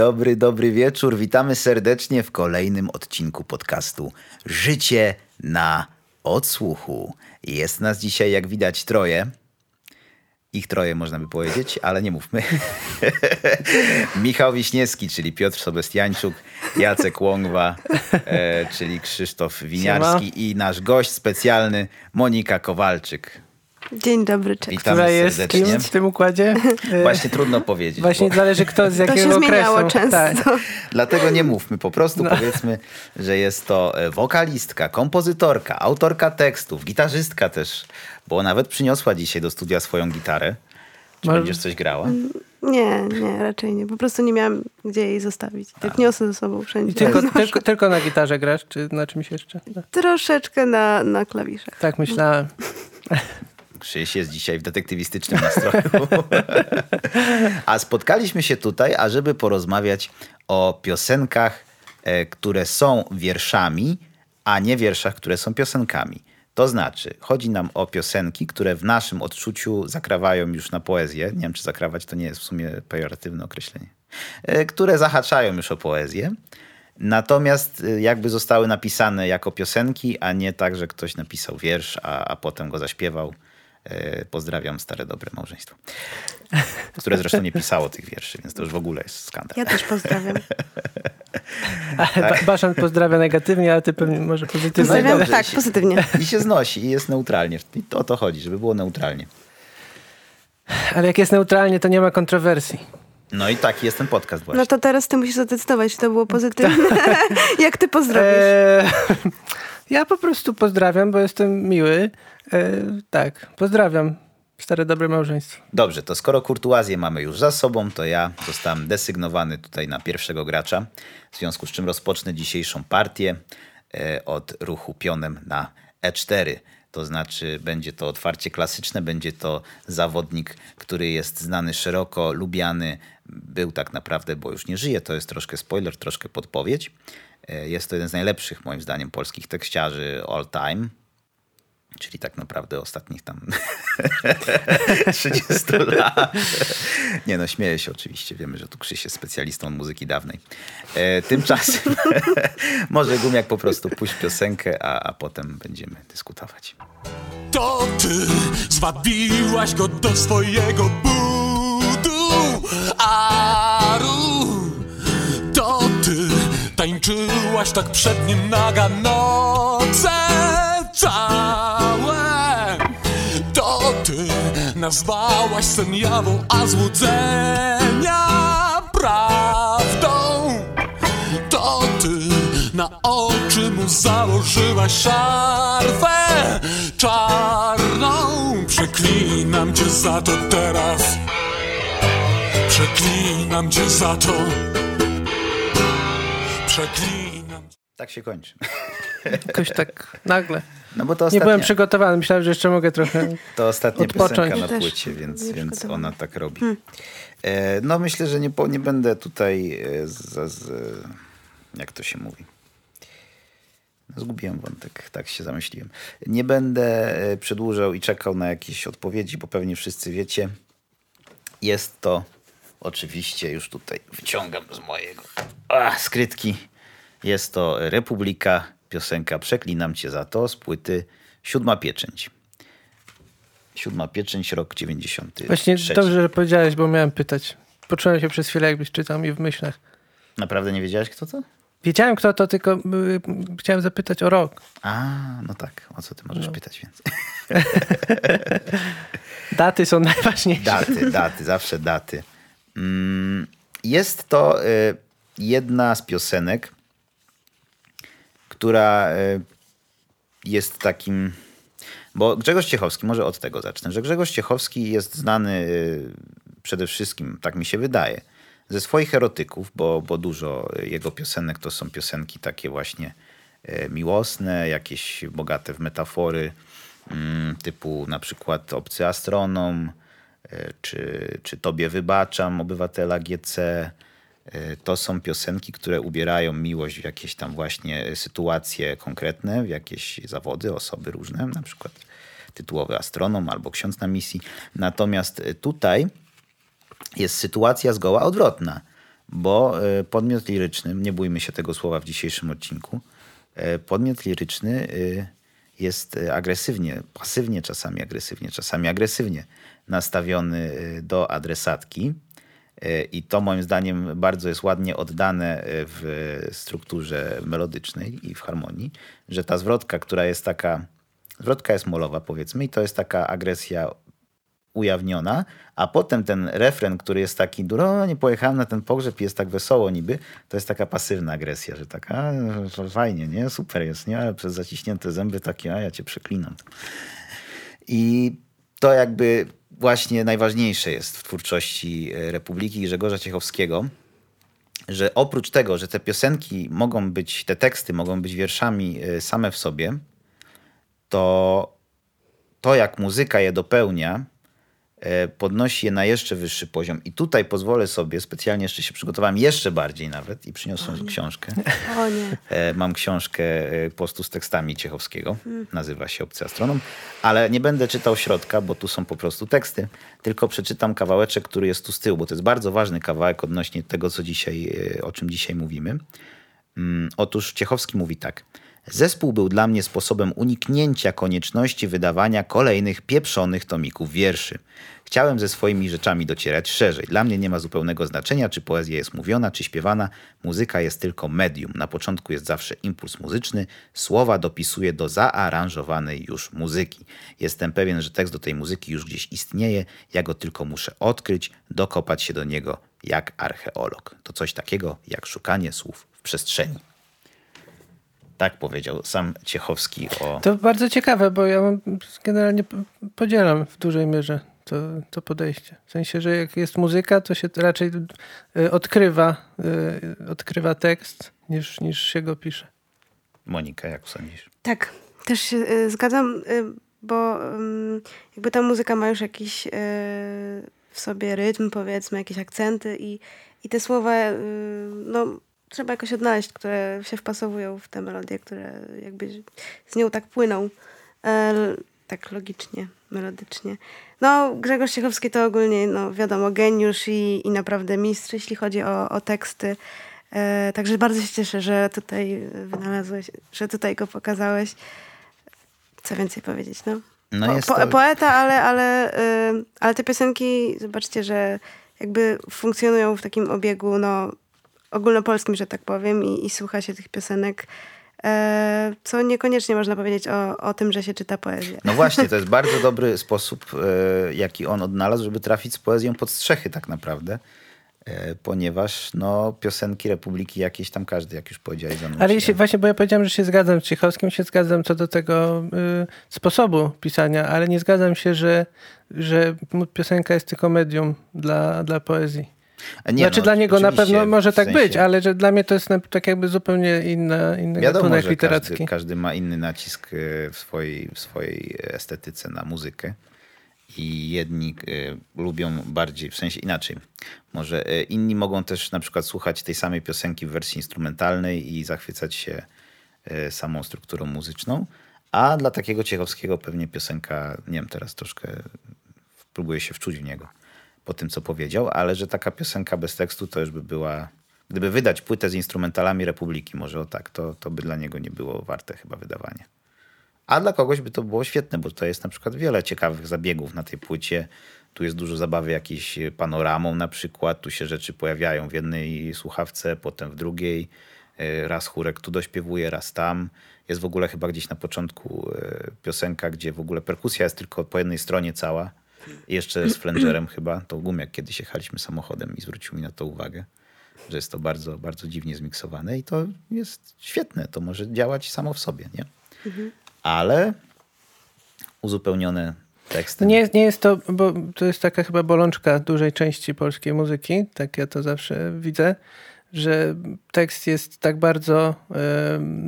Dobry, dobry wieczór. Witamy serdecznie w kolejnym odcinku podcastu Życie na odsłuchu. Jest nas dzisiaj, jak widać, troje. Ich troje, można by powiedzieć, ale nie mówmy. Michał Wiśniewski, czyli Piotr Sobestiańczuk, Jacek Łągwa, e, czyli Krzysztof Winiarski Siema. i nasz gość specjalny Monika Kowalczyk. Dzień dobry, cześć. Witamy Która jest serdecznie. kim w tym układzie? Właśnie trudno powiedzieć. Właśnie bo- zależy kto z To jakiego się zmieniało okresu. często. Tak. Dlatego nie mówmy, po prostu No. powiedzmy, że jest to e, wokalistka, kompozytorka, autorka tekstów, gitarzystka też, bo nawet przyniosła dzisiaj do studia swoją gitarę. Czy Może- będziesz coś grała? Nie, nie, raczej nie. Po prostu nie miałam gdzie jej zostawić. Tak niosę ze sobą wszędzie. I tylko, No, tylko, tylko na gitarze grasz, czy na czymś jeszcze? No. Troszeczkę na, na klawiszach. Tak myślałem. Krzyś jest dzisiaj w detektywistycznym nastroju. A spotkaliśmy się tutaj, ażeby porozmawiać o piosenkach, e, które są wierszami, a nie wierszach, które są piosenkami. To znaczy, chodzi nam o piosenki, które w naszym odczuciu zakrawają już na poezję. Nie wiem, czy zakrawać to nie jest w sumie pejoratywne określenie. E, Które zahaczają już o poezję. Natomiast y, jakby zostały napisane jako piosenki, a nie tak, że ktoś napisał wiersz, a, a potem go zaśpiewał. E, Pozdrawiam stare dobre małżeństwo. Które zresztą nie pisało tych wierszy, więc to już w ogóle jest skandal. Ja też pozdrawiam. Tak. Ba- Baszan pozdrawia negatywnie, ale ty pewnie może pozytywnie. Pozdrawiam, dobrze, tak, pozytywnie. I się znosi, i jest neutralnie. I to o to chodzi, żeby było neutralnie. Ale jak jest neutralnie, to nie ma kontrowersji. No i taki jest ten podcast właśnie. No to teraz ty musisz zadecydować, czy to było pozytywne. Jak ty pozdrowisz? Eee, ja po prostu pozdrawiam, bo jestem miły. Eee, tak, pozdrawiam. Stare dobre małżeństwo. Dobrze, to skoro kurtuazję mamy już za sobą, to ja zostałem desygnowany tutaj na pierwszego gracza, w związku z czym rozpocznę dzisiejszą partię e, od ruchu pionem na E4. To znaczy będzie to otwarcie klasyczne, będzie to zawodnik, który jest znany szeroko, lubiany, był tak naprawdę, bo już nie żyje, to jest troszkę spoiler, troszkę podpowiedź. E, Jest to jeden z najlepszych moim zdaniem polskich tekściarzy all time, czyli tak naprawdę ostatnich tam 30 lat. Nie no, śmieję się oczywiście. Wiemy, że tu Krzyś jest specjalistą muzyki dawnej. E, tymczasem może Gumiak po prostu puść piosenkę, a, a potem będziemy dyskutować. To ty zwabiłaś go do swojego buduaru To ty tańczyłaś tak przed nim naga noce całe nazwałaś sen jawą, a złudzenia prawdą to ty na oczy mu założyłaś szarfę czarną. Przeklinam cię za to teraz. Przeklinam cię za to. Przeklinam. Tak się kończy. Jakoś tak nagle. No bo to Nie byłem ostatnia, przygotowany. Myślałem, że jeszcze mogę trochę... to ostatnia odpocząć. piosenka na płycie, więc, więc ona tak robi. E, no myślę, że nie, po, nie będę tutaj e, z, z, jak to się mówi. Zgubiłem wątek, tak się zamyśliłem. Nie będę e, przedłużał i czekał na jakieś odpowiedzi, bo pewnie wszyscy wiecie. Jest to oczywiście, już tutaj wyciągam z mojego a, skrytki. Jest to Republika, piosenka Przeklinam cię za to z płyty Siódma Pieczęć. Siódma Pieczęć, rok 93. Właśnie dobrze, że powiedziałeś, bo miałem pytać. Poczułem się przez chwilę, jakbyś czytał mi w myślach. Naprawdę nie wiedziałeś, kto to? Wiedziałem, kto to, tylko y, chciałem zapytać o rok. A, no tak. O co ty możesz pytać więcej? Daty są najważniejsze. Daty, daty, zawsze daty. Mm, Jest to y, jedna z piosenek, która y, jest takim. Bo Grzegorz Ciechowski, może od tego zacznę, że Grzegorz Ciechowski jest znany y, przede wszystkim, tak mi się wydaje, ze swoich erotyków, bo, bo dużo jego piosenek to są piosenki takie właśnie e, miłosne, jakieś bogate w metafory, mm, typu na przykład Obcy Astronom, czy, czy Tobie wybaczam, Obywatela GC. E, To są piosenki, które ubierają miłość w jakieś tam właśnie sytuacje konkretne, w jakieś zawody, osoby różne, na przykład tytułowy astronom albo ksiądz na misji. Natomiast tutaj jest sytuacja zgoła odwrotna, bo e, podmiot liryczny, nie bójmy się tego słowa w dzisiejszym odcinku, e, podmiot liryczny e, jest e, agresywnie, pasywnie czasami agresywnie, czasami agresywnie nastawiony e, do adresatki. I to moim zdaniem bardzo jest ładnie oddane e, w strukturze melodycznej i w harmonii, że ta zwrotka, która jest taka, zwrotka jest molowa powiedzmy i to jest taka agresja ujawniona, a potem ten refren, który jest taki, no nie pojechałem na ten pogrzeb i jest tak wesoło niby, to jest taka pasywna agresja, że taka, fajnie, nie, super jest, nie, ale przez zaciśnięte zęby takie, a ja cię przeklinam. I to jakby właśnie najważniejsze jest w twórczości e, Republiki Grzegorza Ciechowskiego, że oprócz tego, że te piosenki mogą być, te teksty mogą być wierszami e, same w sobie, to to, jak muzyka je dopełnia, podnosi je na jeszcze wyższy poziom. I tutaj pozwolę sobie, specjalnie jeszcze się przygotowałem jeszcze bardziej nawet i przyniosłem książkę. O nie. E, Mam książkę e, po prostu z tekstami Ciechowskiego. Nazywa się Obcy Astronom. Ale nie będę czytał środka, bo tu są po prostu teksty. Tylko przeczytam kawałeczek, który jest tu z tyłu, bo to jest bardzo ważny kawałek odnośnie tego, co dzisiaj, e, o czym dzisiaj mówimy. Mm, Otóż Ciechowski mówi tak. Zespół był dla mnie sposobem uniknięcia konieczności wydawania kolejnych pieprzonych tomików wierszy. Chciałem ze swoimi rzeczami docierać szerzej. Dla mnie nie ma zupełnego znaczenia, czy poezja jest mówiona, czy śpiewana. Muzyka jest tylko medium. Na początku jest zawsze impuls muzyczny. Słowa dopisuje do zaaranżowanej już muzyki. Jestem pewien, że tekst do tej muzyki już gdzieś istnieje. Ja go tylko muszę odkryć, dokopać się do niego jak archeolog. To coś takiego jak szukanie słów w przestrzeni. Tak powiedział sam Ciechowski o. To bardzo ciekawe, bo ja generalnie podzielam w dużej mierze to, to podejście. W sensie, że jak jest muzyka, to się raczej y, odkrywa, y, odkrywa tekst niż, niż się go pisze. Monika, jak sądzisz? Tak, też się y, zgadzam, bo jakby ta muzyka ma już jakiś w sobie rytm, powiedzmy, jakieś akcenty i, i te słowa, no trzeba jakoś odnaleźć, które się wpasowują w te melodie, które jakby z nią tak płyną. E, tak logicznie, melodycznie. No, Grzegorz Ciechowski to ogólnie, no wiadomo, geniusz i, i naprawdę mistrz, jeśli chodzi o, o teksty. E, także bardzo się cieszę, że tutaj wynalazłeś, że tutaj go pokazałeś. Co więcej powiedzieć, no. No Po, jest po, to- Poeta, ale, ale, y, ale te piosenki, zobaczcie, że jakby funkcjonują w takim obiegu, no, ogólnopolskim, że tak powiem, i, i słucha się tych piosenek, e, co niekoniecznie można powiedzieć o, o tym, że się czyta poezję. No właśnie, to jest bardzo dobry sposób, e, jaki on odnalazł, żeby trafić z poezją pod strzechy tak naprawdę. E, ponieważ no, piosenki Republiki jakieś tam każdy, jak już powiedziałeś, zanuci. Ale jeśli, właśnie, bo ja powiedziałem, że się zgadzam z Ciechowskim, się zgadzam co do tego y, sposobu pisania, ale nie zgadzam się, że, że piosenka jest tylko medium dla, dla poezji. Nie, znaczy no, dla niego na pewno może w tak sensie- być, ale że dla mnie to jest tak jakby zupełnie inna, inny Wiadomo, gatunek że literacki. każdy, każdy ma inny nacisk e, w swojej, w swojej estetyce na muzykę. I jedni e, lubią bardziej, w sensie inaczej. Może e, inni mogą też na przykład słuchać tej samej piosenki w wersji instrumentalnej i zachwycać się e, samą strukturą muzyczną. A dla takiego Ciechowskiego pewnie piosenka, nie wiem, teraz troszkę próbuję się wczuć w niego po tym, co powiedział, ale że taka piosenka bez tekstu to już by była. Gdyby wydać płytę z instrumentalami Republiki, może o tak, to, to by dla niego nie było warte chyba wydawania. A dla kogoś by to było świetne, bo to jest na przykład wiele ciekawych zabiegów na tej płycie. Tu jest dużo zabawy jakiejś panoramą na przykład. Tu się rzeczy pojawiają w jednej słuchawce, potem w drugiej. E, Raz chórek tu dośpiewuje, raz tam. Jest w ogóle chyba gdzieś na początku e, piosenka, gdzie w ogóle perkusja jest tylko po jednej stronie cała. Jeszcze z flangerem chyba. To Gumiak kiedyś jechaliśmy samochodem i zwrócił mi na to uwagę, że jest to bardzo, bardzo dziwnie zmiksowane i to jest świetne. To może działać samo w sobie, nie? Ale uzupełnione tekstem. Nie, nie jest to, bo to jest taka chyba bolączka dużej części polskiej muzyki, tak ja to zawsze widzę, że tekst jest tak bardzo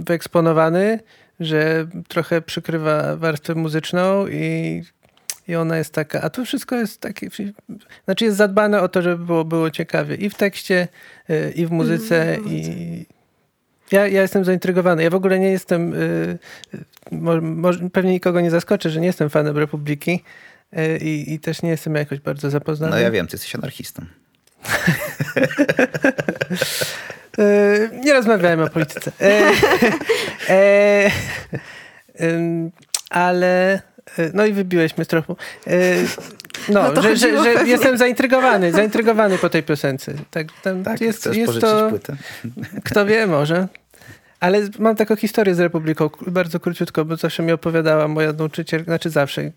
wyeksponowany, że trochę przykrywa warstwę muzyczną i, i ona jest taka, a tu wszystko jest takie, znaczy jest zadbane o to, żeby było, było ciekawie i w tekście, y, i w muzyce, i ja, ja jestem zaintrygowany. Ja w ogóle nie jestem, y, mo, pewnie nikogo nie zaskoczę, że nie jestem fanem Republiki y, i, i też nie jestem jakoś bardzo zapoznany. No ja wiem, ty jesteś anarchistą. Nie rozmawiajmy o polityce. E, e, ale. E, No i wybiłeś mnie trochę. E, No, No że, że, że jestem zaintrygowany, zaintrygowany po tej piosence. Tak, tam Tak, jest, chcesz jest to, płytę? kto wie, może. Ale mam taką historię z Republiką, bardzo króciutko, bo zawsze mi opowiadała moja nauczycielka, znaczy zawsze,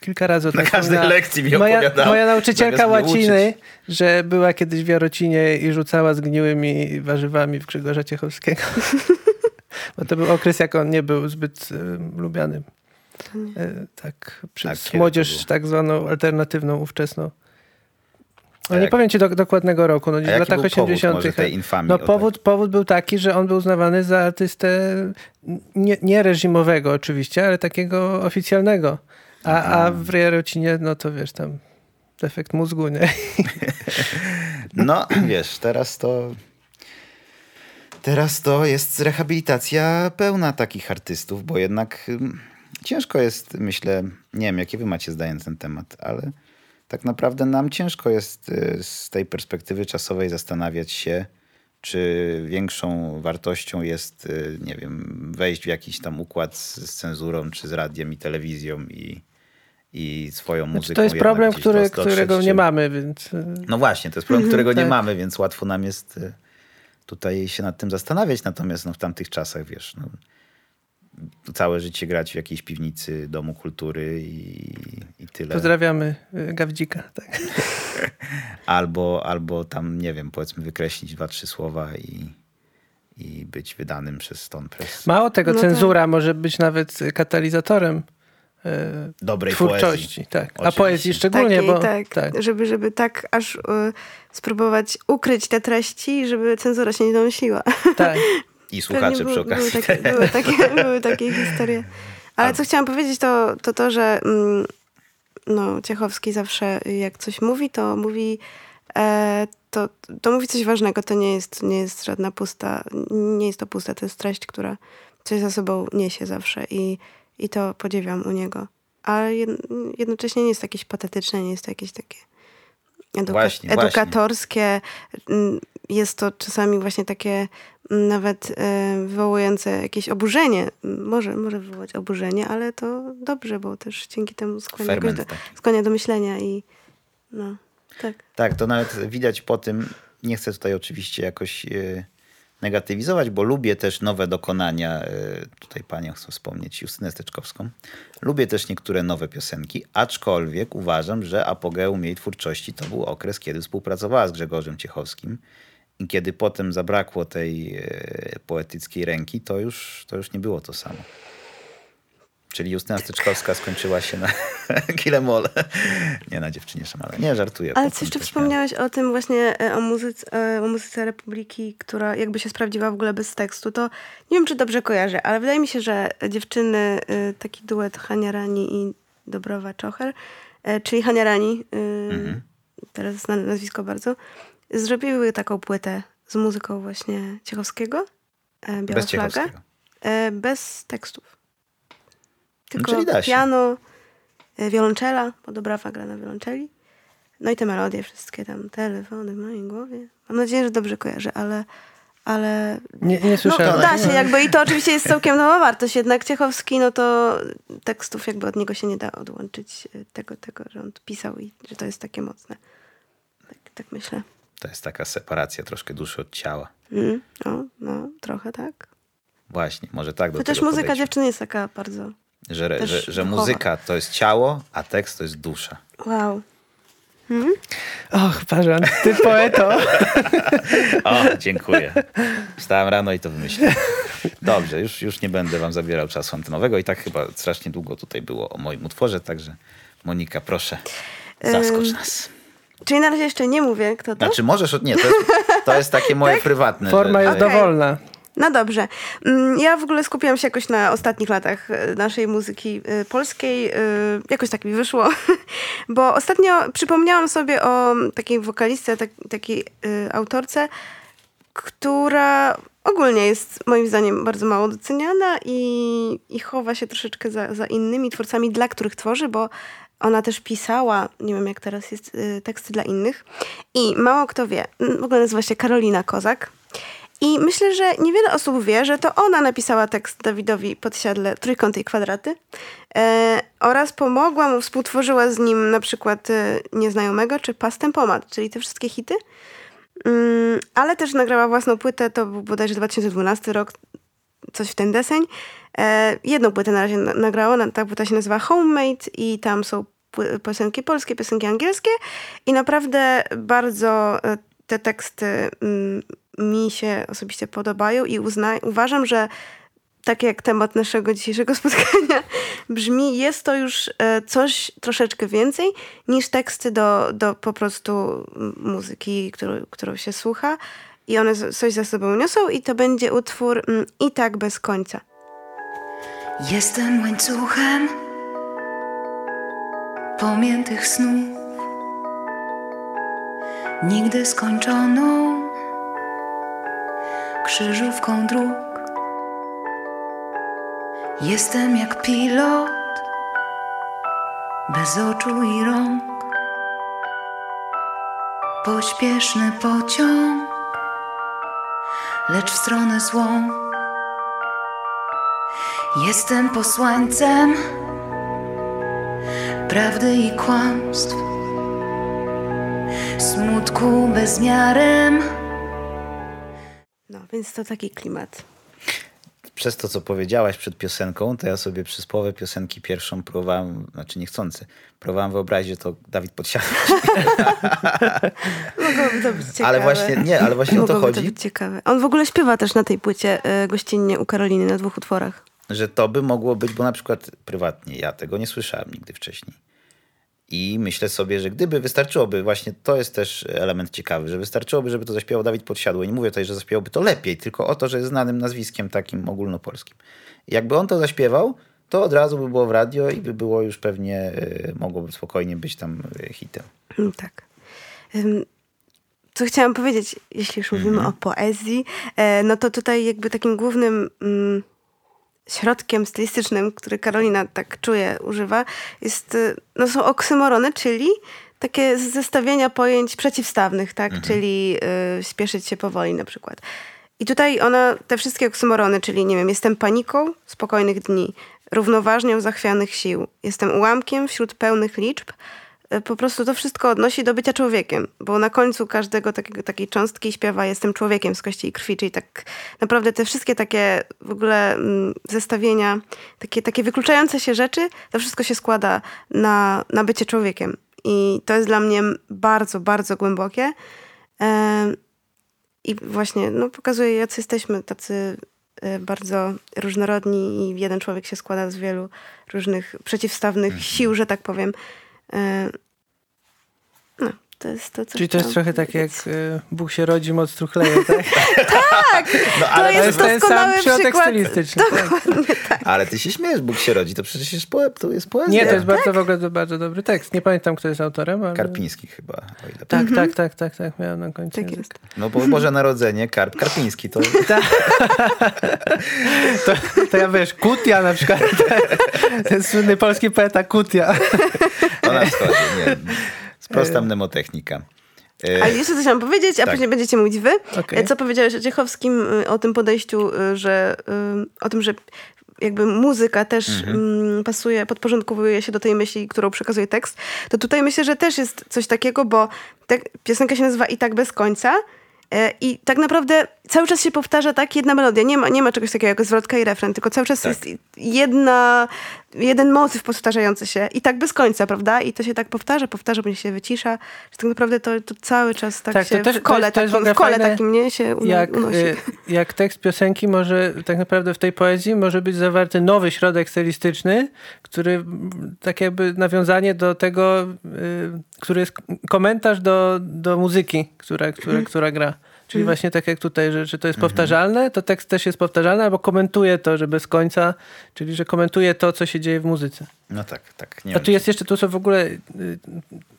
kilka razy o tym Na każdej lekcji mi moja, opowiadała, moja nauczycielka łaciny, uczyć. że była kiedyś w Jarocinie i rzucała zgniłymi warzywami w Grzegorza Ciechowskiego. bo to był okres, jak on nie był zbyt e, lubianym. E, tak, przez to młodzież tak zwaną alternatywną, ówczesną. No nie powiem ci do, dokładnego roku, no w latach był powód 80. może tej infamii? No tak? powód, powód był taki, że on był uznawany za artystę nie, nie reżimowego oczywiście, ale takiego oficjalnego. A, a w Jarocinie, no to wiesz, tam defekt mózgu, nie? No, wiesz, teraz to... Teraz to jest rehabilitacja pełna takich artystów, bo jednak ym, ciężko jest, myślę, nie wiem, jakie wy macie zdanie na ten temat, ale tak naprawdę nam ciężko jest y, z tej perspektywy czasowej zastanawiać się, czy większą wartością jest, y, nie wiem, wejść w jakiś tam układ z, cenzurą, czy z radiem i telewizją i, i swoją muzyką. Znaczy, to jest problem, który, którego nie mamy, więc... y, no właśnie, to jest problem, którego nie tak. mamy, więc łatwo nam jest tutaj się nad tym zastanawiać. Natomiast no, w tamtych czasach, wiesz, no, całe życie grać w jakiejś piwnicy Domu Kultury i, i tyle. Pozdrawiamy y, Gawdzika. Tak. Albo, albo tam, nie wiem, powiedzmy wykreślić dwa, trzy słowa i, i być wydanym przez Stone Press. Mało tego, No cenzura może być nawet katalizatorem y, Dobrej twórczości. Tak. A poezji szczególnie, Takiej, bo... tak, tak. Żeby, żeby tak aż y, spróbować ukryć te treści, żeby cenzura się nie domyśliła. tak. I słuchacze Pewnie przy były, były, okazji. takie, były, takie, były takie historie. Ale co chciałam powiedzieć, to to, to że mm, no, Ciechowski zawsze jak coś mówi, to mówi e, to, to mówi coś ważnego. To nie jest, nie jest żadna pusta, nie jest to pusta, to jest treść, która coś za sobą niesie zawsze i, i to podziwiam u niego. Ale jed- jednocześnie nie jest to jakieś patetyczne, nie jest to jakieś takie eduka- Właśnie, właśnie. edukatorskie. Mm, Jest to czasami właśnie takie mm, nawet e, wywołujące jakieś oburzenie. Może, może wywołać oburzenie, ale to dobrze, bo też dzięki temu skłania, do, skłania do myślenia i no, tak. Tak, to nawet widać po tym. Nie chcę tutaj oczywiście jakoś e, negatywizować, bo lubię też nowe dokonania. e, Tutaj panią chcę wspomnieć, Justynę Steczkowską. Lubię też niektóre nowe piosenki, aczkolwiek uważam, że apogeum jej twórczości to był okres, kiedy współpracowała z Grzegorzem Ciechowskim. I kiedy potem zabrakło tej e, poetyckiej ręki, to już, to już nie było to samo. Czyli Justyna Styczkowska skończyła się na kilemole. Nie na dziewczynie szamale. Nie, żartuję. Ale co jeszcze też wspomniałeś o tym właśnie, e, o muzyce, e, o muzyce Republiki, która jakby się sprawdziła w ogóle bez tekstu, to nie wiem, czy dobrze kojarzę, ale wydaje mi się, że dziewczyny, taki duet Hania Rani i Dobrowa Czocher, czyli Hania Rani, Mhm. teraz znane nazwisko bardzo, zrobiły taką płytę z muzyką właśnie Ciechowskiego, e, Biała Bez Flaga, Ciechowskiego. e, bez tekstów. Tylko czyli da się. piano, e, wiolonczela, bo Dobrawa gra na wiolonczeli. No i te melodie wszystkie tam, telefony w mojej głowie. Mam nadzieję, że dobrze kojarzę, ale, ale Nie, nie no, słyszałem. da się jakby i to oczywiście jest całkiem nowa wartość. Jednak Ciechowski, no to tekstów jakby od niego się nie da odłączyć tego, tego że on pisał i że to jest takie mocne. Tak, tak myślę. To jest taka separacja troszkę duszy od ciała. Mm, no, no, trochę tak. Właśnie, może tak do Chociaż tego muzyka podejdźmy. dziewczyny jest taka bardzo... Że, też że, że muzyka to jest ciało, a tekst to jest dusza. Wow. Och, Parzan, ty poeto. O, dziękuję. Wstałem rano i to wymyśliłem. Dobrze, już, już nie będę wam zabierał czasu antenowego i tak chyba strasznie długo tutaj było o moim utworze, także Monika, proszę, zaskocz nas. Czyli na razie jeszcze nie mówię, kto to. Znaczy możesz, od- nie, to jest, to jest takie moje Tak? prywatne. Forma jest Okej. dowolna. No dobrze. Mm, Ja w ogóle skupiłam się jakoś na ostatnich latach e, naszej muzyki e, polskiej. E, Jakoś tak mi wyszło, bo ostatnio przypomniałam sobie o takiej wokalistce, tak, takiej autorce, która ogólnie jest moim zdaniem bardzo mało doceniana i, i chowa się troszeczkę za, za innymi twórcami, dla których tworzy, bo ona też pisała, nie wiem jak teraz jest, y, teksty dla innych. I mało kto wie, w ogóle nazywa się Karolina Kozak. I myślę, że niewiele osób wie, że to ona napisała tekst Dawidowi Podsiadle Trójkąty i Kwadraty e, oraz pomogła mu, współtworzyła z nim na przykład e, Nieznajomego czy Pas Tempomat, czyli te wszystkie hity. Mm, ale też nagrała własną płytę, to był bodajże 2012 rok, coś w ten deseń. E, jedną płytę na razie nagrała, ta płyta się nazywa Homemade i tam są piosenki polskie, piosenki angielskie i naprawdę bardzo e, te teksty mm, mi się osobiście podobają i uzna, uważam, że tak jak temat naszego dzisiejszego spotkania brzmi, jest to już e, coś troszeczkę więcej niż teksty do, do po prostu muzyki, którą, którą się słucha i one coś za sobą niosą i to będzie utwór mm, i tak bez końca. Jestem łańcuchem pomiętych snów, nigdy skończoną krzyżówką dróg. Jestem jak pilot bez oczu i rąk, pośpieszny pociąg, lecz w stronę złą. Jestem posłańcem prawdy i kłamstw, smutku bezmiarem. No, więc to taki klimat. Przez to, co powiedziałaś przed piosenką, to ja sobie przez połowę piosenki pierwszą próbowałem, znaczy niechcący, próbowałem wyobrazić, że to Dawid Podsiadło. Mogłoby to być ciekawe. Ale właśnie, nie, ale właśnie o to chodzi. to być ciekawe. On w ogóle śpiewa też na tej płycie y, gościnnie u Karoliny na dwóch utworach że to by mogło być, bo na przykład prywatnie ja tego nie słyszałem nigdy wcześniej. I myślę sobie, że gdyby wystarczyłoby, właśnie to jest też element ciekawy, że wystarczyłoby, żeby to zaśpiewał Dawid Podsiadło. I nie mówię tutaj, że zaśpiewałby to lepiej, tylko o to, że jest znanym nazwiskiem takim ogólnopolskim. I jakby on to zaśpiewał, to od razu by było w radio i by było już pewnie, y, mogłoby spokojnie być tam y, hitem. Mm, tak. Co chciałam powiedzieć, jeśli już mówimy mm -hmm. o poezji, e, no to tutaj jakby takim głównym mm, środkiem stylistycznym, który Karolina tak czuje, używa, jest, y, no są oksymorony, czyli takie zestawienia pojęć przeciwstawnych, tak? Mhm. Czyli y, spieszyć się powoli na przykład. I tutaj ona, te wszystkie oksymorony, czyli nie wiem, jestem paniką spokojnych dni, równoważnią zachwianych sił, jestem ułamkiem wśród pełnych liczb, po prostu to wszystko odnosi do bycia człowiekiem, bo na końcu każdego takiego, takiej cząstki śpiewa jestem człowiekiem z kości i krwi, czyli tak naprawdę te wszystkie takie w ogóle mm, zestawienia, takie, takie wykluczające się rzeczy, to wszystko się składa na, na bycie człowiekiem. I to jest dla mnie bardzo, bardzo głębokie. I właśnie no, pokazuje, jacy jesteśmy, tacy e, bardzo różnorodni i jeden człowiek się składa z wielu różnych przeciwstawnych mhm. sił, że tak powiem. E, no, to jest to, co Czyli to jest trochę tak jak e, Bóg się rodzi, moc truchleje, tak? tak! No, ale to jest, to jest sam środek stylistyczny. Tak. tak. Ale ty się śmiesz, Bóg się rodzi, to przecież jest, poe, to jest poezja. Nie, to jest bardzo, tak? w ogóle bardzo dobry tekst. Nie pamiętam, kto jest autorem. Ale... Karpiński chyba. O ile tak, tak, tak, tak, tak, miałem na końcu. Tak jest. No bo Boże Narodzenie, Karp Karpiński. To... Tak. to, to ja wiesz, Kutia na przykład. Ten słynny polski poeta Kutia. Ona wschodzi, nie. Sprostam mnemotechnika. E, Ale jeszcze coś mam powiedzieć, a tak. później będziecie mówić wy. Okay. Co powiedziałeś o Ciechowskim, y, o tym podejściu, y, że y, o tym, że jakby muzyka też mhm. Mm, pasuje, podporządkowuje się do tej myśli, którą przekazuje tekst, to tutaj myślę, że też jest coś takiego, bo te, piosenka się nazywa I tak bez końca, E, I tak naprawdę cały czas się powtarza tak jedna melodia. Nie ma, nie ma czegoś takiego jak zwrotka i refren, tylko cały czas tak. jest jedna, jeden motyw powtarzający się i tak bez końca, prawda? I to się tak powtarza, powtarza, później się wycisza. Że tak naprawdę to, to cały czas tak, tak się też, w kole, to jest, takim, w, w kole takim nie się jak, unosi. E, jak tekst piosenki może tak naprawdę w tej poezji może być zawarty nowy środek stylistyczny, który tak jakby nawiązanie do tego, y, który jest komentarz do, do muzyki, która, która, która gra. Czyli mm. właśnie tak jak tutaj, że, że to jest mhm. powtarzalne, to tekst też jest powtarzalny, albo komentuje to, że bez końca, czyli że komentuje to, co się dzieje w muzyce. No tak, tak. A tu jest jeszcze to, co w ogóle y,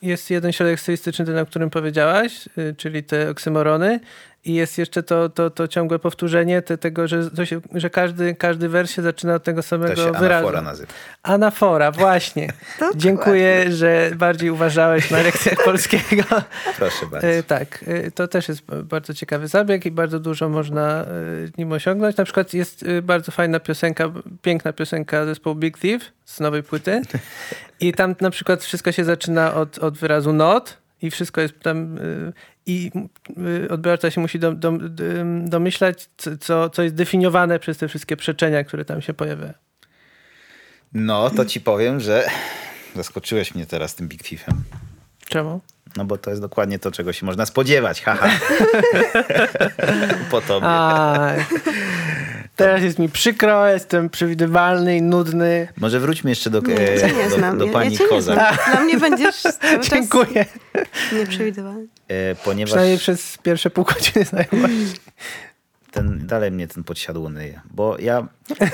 jest jeden środek stylistyczny, ten, o którym powiedziałaś, y, czyli te oksymorony. I jest jeszcze to, to, to ciągłe powtórzenie te, tego, że, to się, że każdy, każdy wers się zaczyna od tego To samego się wyrazu. anafora nazywa. Anafora, właśnie. Dziękuję, że bardziej uważałeś na lekcjach polskiego. Proszę bardzo. E, tak, e, to też jest bardzo ciekawy zabieg i bardzo dużo można e, nim osiągnąć. Na przykład jest e, bardzo fajna piosenka, piękna piosenka zespołu Big Thief z nowej płyty i tam na przykład wszystko się zaczyna od, od wyrazu not i wszystko jest tam i e, odbiorca się musi dom, dom, dom- domyślać, co- co, co jest definiowane przez te wszystkie przeczenia, które tam się pojawiają. No, to ci powiem, że zaskoczyłeś mnie teraz tym Big Thiefem. Czemu? No bo to jest dokładnie to, czego się można spodziewać. Haha. po tobie. Teraz jest mi przykro, jestem przewidywalny i nudny. Może wróćmy jeszcze do, Nie, ja cię nie e, do, znam. do ja, pani ja Kozak. Dla mnie będziesz cały Dziękuję. nieprzewidywalny. E, ponieważ Przynajmniej przez pierwsze pół godziny znajomości. ten, dalej mnie ten podsiadło nyje. Bo ja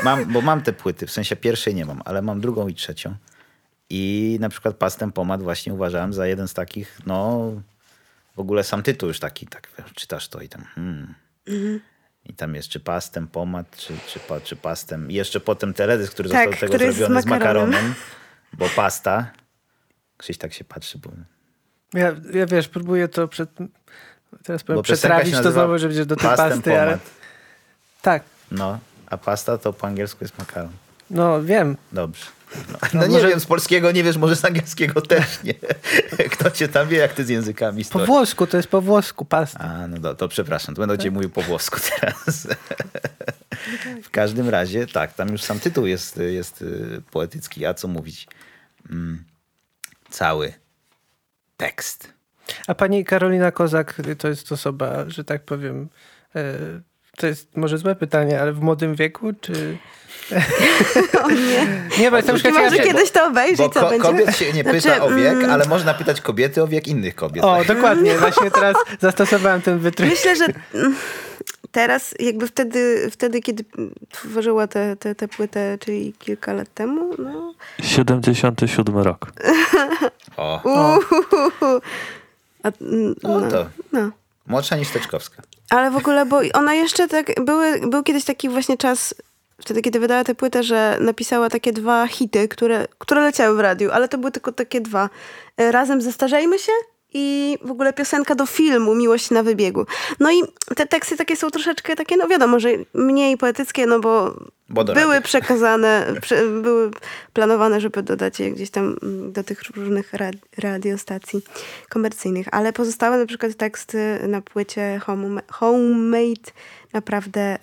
mam, bo mam te płyty, w sensie pierwszej nie mam, ale mam drugą i trzecią. I na przykład Pastem Pomad właśnie uważałem za jeden z takich, no w ogóle sam tytuł już taki, tak czytasz to i tam hmm. I tam jest czy pastem, pomad, czy, czy, czy pastem. I jeszcze potem teledysk, który Tak, został do tego który jest z zrobiony z makaronem. makaronem, bo pasta. Krzyś tak się patrzy, bo Ja, ja wiesz, próbuję to przed, teraz powiem Bo przetrawić to znowu, że będziesz do tej pasty, ale tak, No, a pasta to po angielsku jest makaron. no wiem. Dobrze. No, No nie może- wiem, z polskiego nie wiesz, może z angielskiego też nie. Kto cię tam wie, jak ty z językami Po stoisz. włosku, to jest po włosku pasta. A, no to, to przepraszam, to będę cię mówił po włosku teraz. w każdym razie, tak, tam już sam tytuł jest, jest y, poetycki, a co mówić? Mm, cały tekst. A pani Karolina Kozak to jest osoba, że tak powiem, e, to jest może złe pytanie, ale w młodym wieku, czy... O nie. Nie, bo jestem może ciekaw- kiedyś to obejrzy Bo co ko- będzie? kobiet się nie pyta Znaczy, o wiek, mm, ale można pytać kobiety o wiek innych kobiet. O, dokładnie, właśnie teraz zastosowałem ten wytrych. Myślę, że teraz jakby wtedy, wtedy kiedy tworzyła tę te, te płytę, czyli kilka lat temu, no... 77 rok. O, Uhuhu. A, no no, to no. Młodsza niż Teczkowska. Ale w ogóle, bo ona jeszcze tak, były, był kiedyś taki właśnie czas, wtedy kiedy wydała tę płytę, że napisała takie dwa hity, które, które leciały w radiu, ale to były tylko takie dwa. E, Razem zestarzejmy się i w ogóle piosenka do filmu Miłość na wybiegu. No i te teksty takie są troszeczkę takie, no wiadomo, że mniej poetyckie, no bo, Bo były przekazane, prze, były planowane, żeby dodać je gdzieś tam mm, do tych różnych ra, radiostacji komercyjnych, ale pozostałe na przykład teksty na płycie Home, Homemade naprawdę y,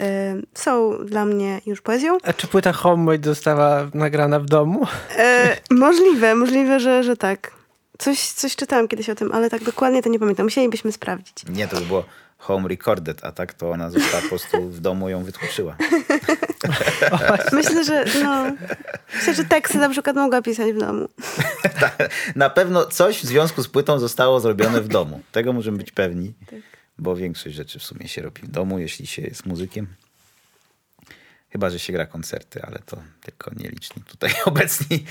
są dla mnie już poezją. A czy płyta Homemade została nagrana w domu? E, możliwe, możliwe, że, że tak. Coś, coś czytałam kiedyś o tym, ale tak dokładnie to nie pamiętam. Musielibyśmy sprawdzić. Nie, to by było home recorded, a tak to ona została po prostu w domu ją wytłuczyła. Myślę, że no, myślę, że teksty na przykład mogła pisać w domu. Na pewno coś w związku z płytą zostało zrobione w domu. Tego możemy być pewni, bo większość rzeczy w sumie się robi w domu, jeśli się jest muzykiem. Chyba, że się gra koncerty, ale to tylko nieliczni tutaj obecni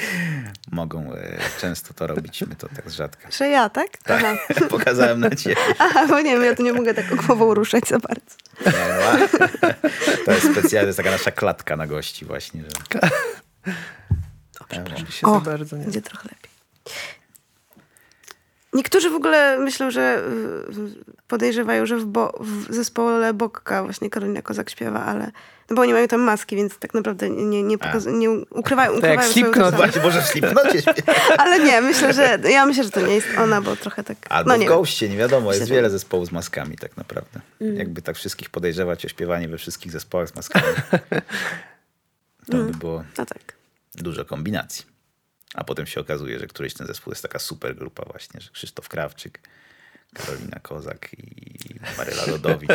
mogą e, często to robić. My to tak z rzadka. Że ja, tak? Aha. Pokazałem na ciebie. Aha, bo nie wiem, ja tu nie mogę tak głową ruszać za bardzo. A- To jest specjalnie, to jest taka nasza klatka na gości właśnie. Że... Przepraszam się O, za bardzo. Nie. będzie trochę lepiej. Niektórzy w ogóle myślą, że y, podejrzewają, że w, bo, w zespole Bokka właśnie Karolina Kozak śpiewa, ale no bo oni mają tam maski, więc tak naprawdę nie, nie, pokaz, nie ukrywają, Tak jak ukrywają swoją Slipknot. Właśnie, może w Slipknocie. Ale nie, myślę, że ja myślę, że to nie jest ona, bo trochę tak. Albo no w nie wiem. Ghoście, nie wiadomo. Jest Myślę, wiele że- zespołów z maskami tak naprawdę. Mm. Jakby tak wszystkich podejrzewać o śpiewanie we wszystkich zespołach z maskami. To Mm. by było No tak. dużo kombinacji. A potem się okazuje, że któryś ten zespół jest taka super grupa właśnie, że Krzysztof Krawczyk, Karolina Kozak i Maryla Rodowicz.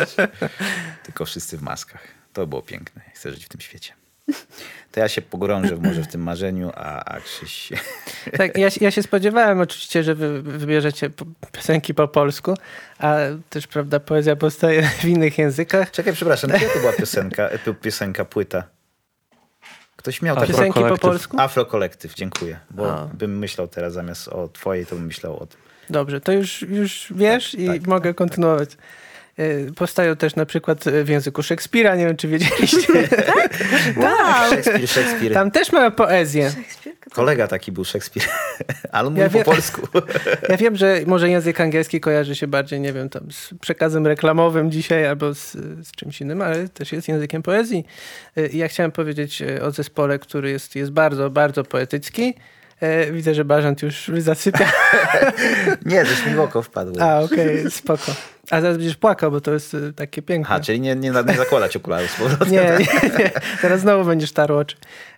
Tylko wszyscy w maskach. To było piękne. Chcę żyć w tym świecie. To ja się pogrążę może w tym marzeniu, a, a Krzyś... Tak, ja, się- ja się spodziewałem oczywiście, że wy wybierzecie piosenki po polsku, a też, prawda, poezja powstaje w innych językach. Czekaj, przepraszam, gdzie to była piosenka, e, piosenka, płyta? Ktoś miał taką... Piosenki po Kolektyw. polsku? Afrokolektyw, dziękuję. Bo A. bym myślał teraz zamiast o twojej, to bym myślał o tym. Dobrze, to już, już wiesz Tak, i tak, mogę kontynuować. Y, Powstają też na przykład y, w języku Szekspira, nie wiem czy wiedzieliście. Wow. Szekspir, Szekspir. Tam też mamy poezję. Kolega taki był Szekspir, ale on mówi Ja po wiem. polsku. Ja wiem, że może język angielski kojarzy się bardziej, nie wiem, tam z przekazem reklamowym dzisiaj albo z, z czymś innym, ale też jest językiem poezji. Y, I ja chciałem powiedzieć o zespole, który jest, jest bardzo, bardzo poetycki. Y, Widzę, że Barzant już zasypia. Nie, coś mi w oko wpadło. A, okej, spoko. A zaraz będziesz płakał, bo to jest y, takie piękne. Aha, czyli nie, nie, nie zakładać okularów z powrotem. Nie, nie, nie. Teraz znowu będziesz tarł oczy.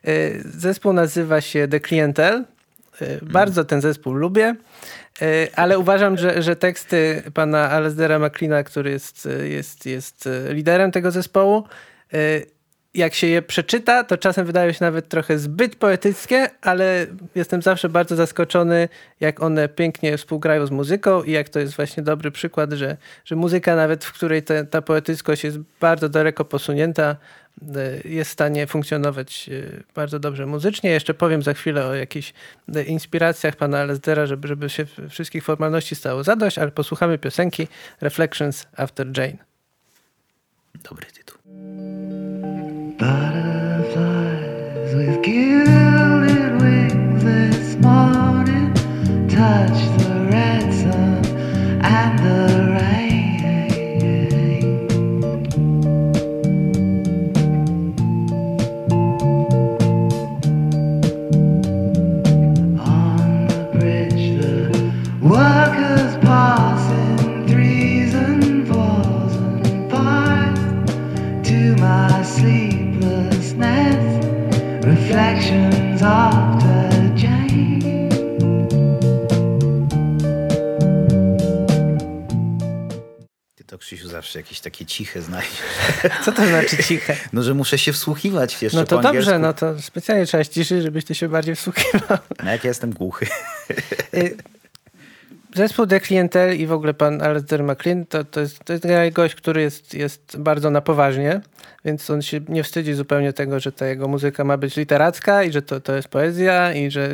Y, Zespół nazywa się The Clientel. Y, Bardzo ten zespół lubię, ale uważam, że, że teksty pana Alasdaira McLeana, który jest, jest, jest liderem tego zespołu, jak się je przeczyta, to czasem wydają się nawet trochę zbyt poetyckie, ale jestem zawsze bardzo zaskoczony, jak one pięknie współgrają z muzyką i jak to jest właśnie dobry przykład, że, że muzyka nawet, w której te, ta poetyckość jest bardzo daleko posunięta, y, jest w stanie funkcjonować y, bardzo dobrze muzycznie. Jeszcze powiem za chwilę o jakichś y, inspiracjach pana Alasdera, żeby, żeby się wszystkich formalności stało zadość, ale posłuchamy piosenki Reflections After Jane. Dobry tytuł. Butterflies with gilded wings this morning touch the red sun and the Krzysiu, zawsze jakieś takie ciche znajdziesz. Co to znaczy ciche? No, że muszę się wsłuchiwać jeszcze No to dobrze, no to specjalnie trzeba ściszyć, żebyś ty się bardziej wsłuchiwał. No, jak ja jestem głuchy. Zespół The Clientel i w ogóle pan Alasdair McLean to, to, jest, to jest gość, który jest, jest bardzo na poważnie, więc on się nie wstydzi zupełnie tego, że ta jego muzyka ma być literacka i że to, to jest poezja i że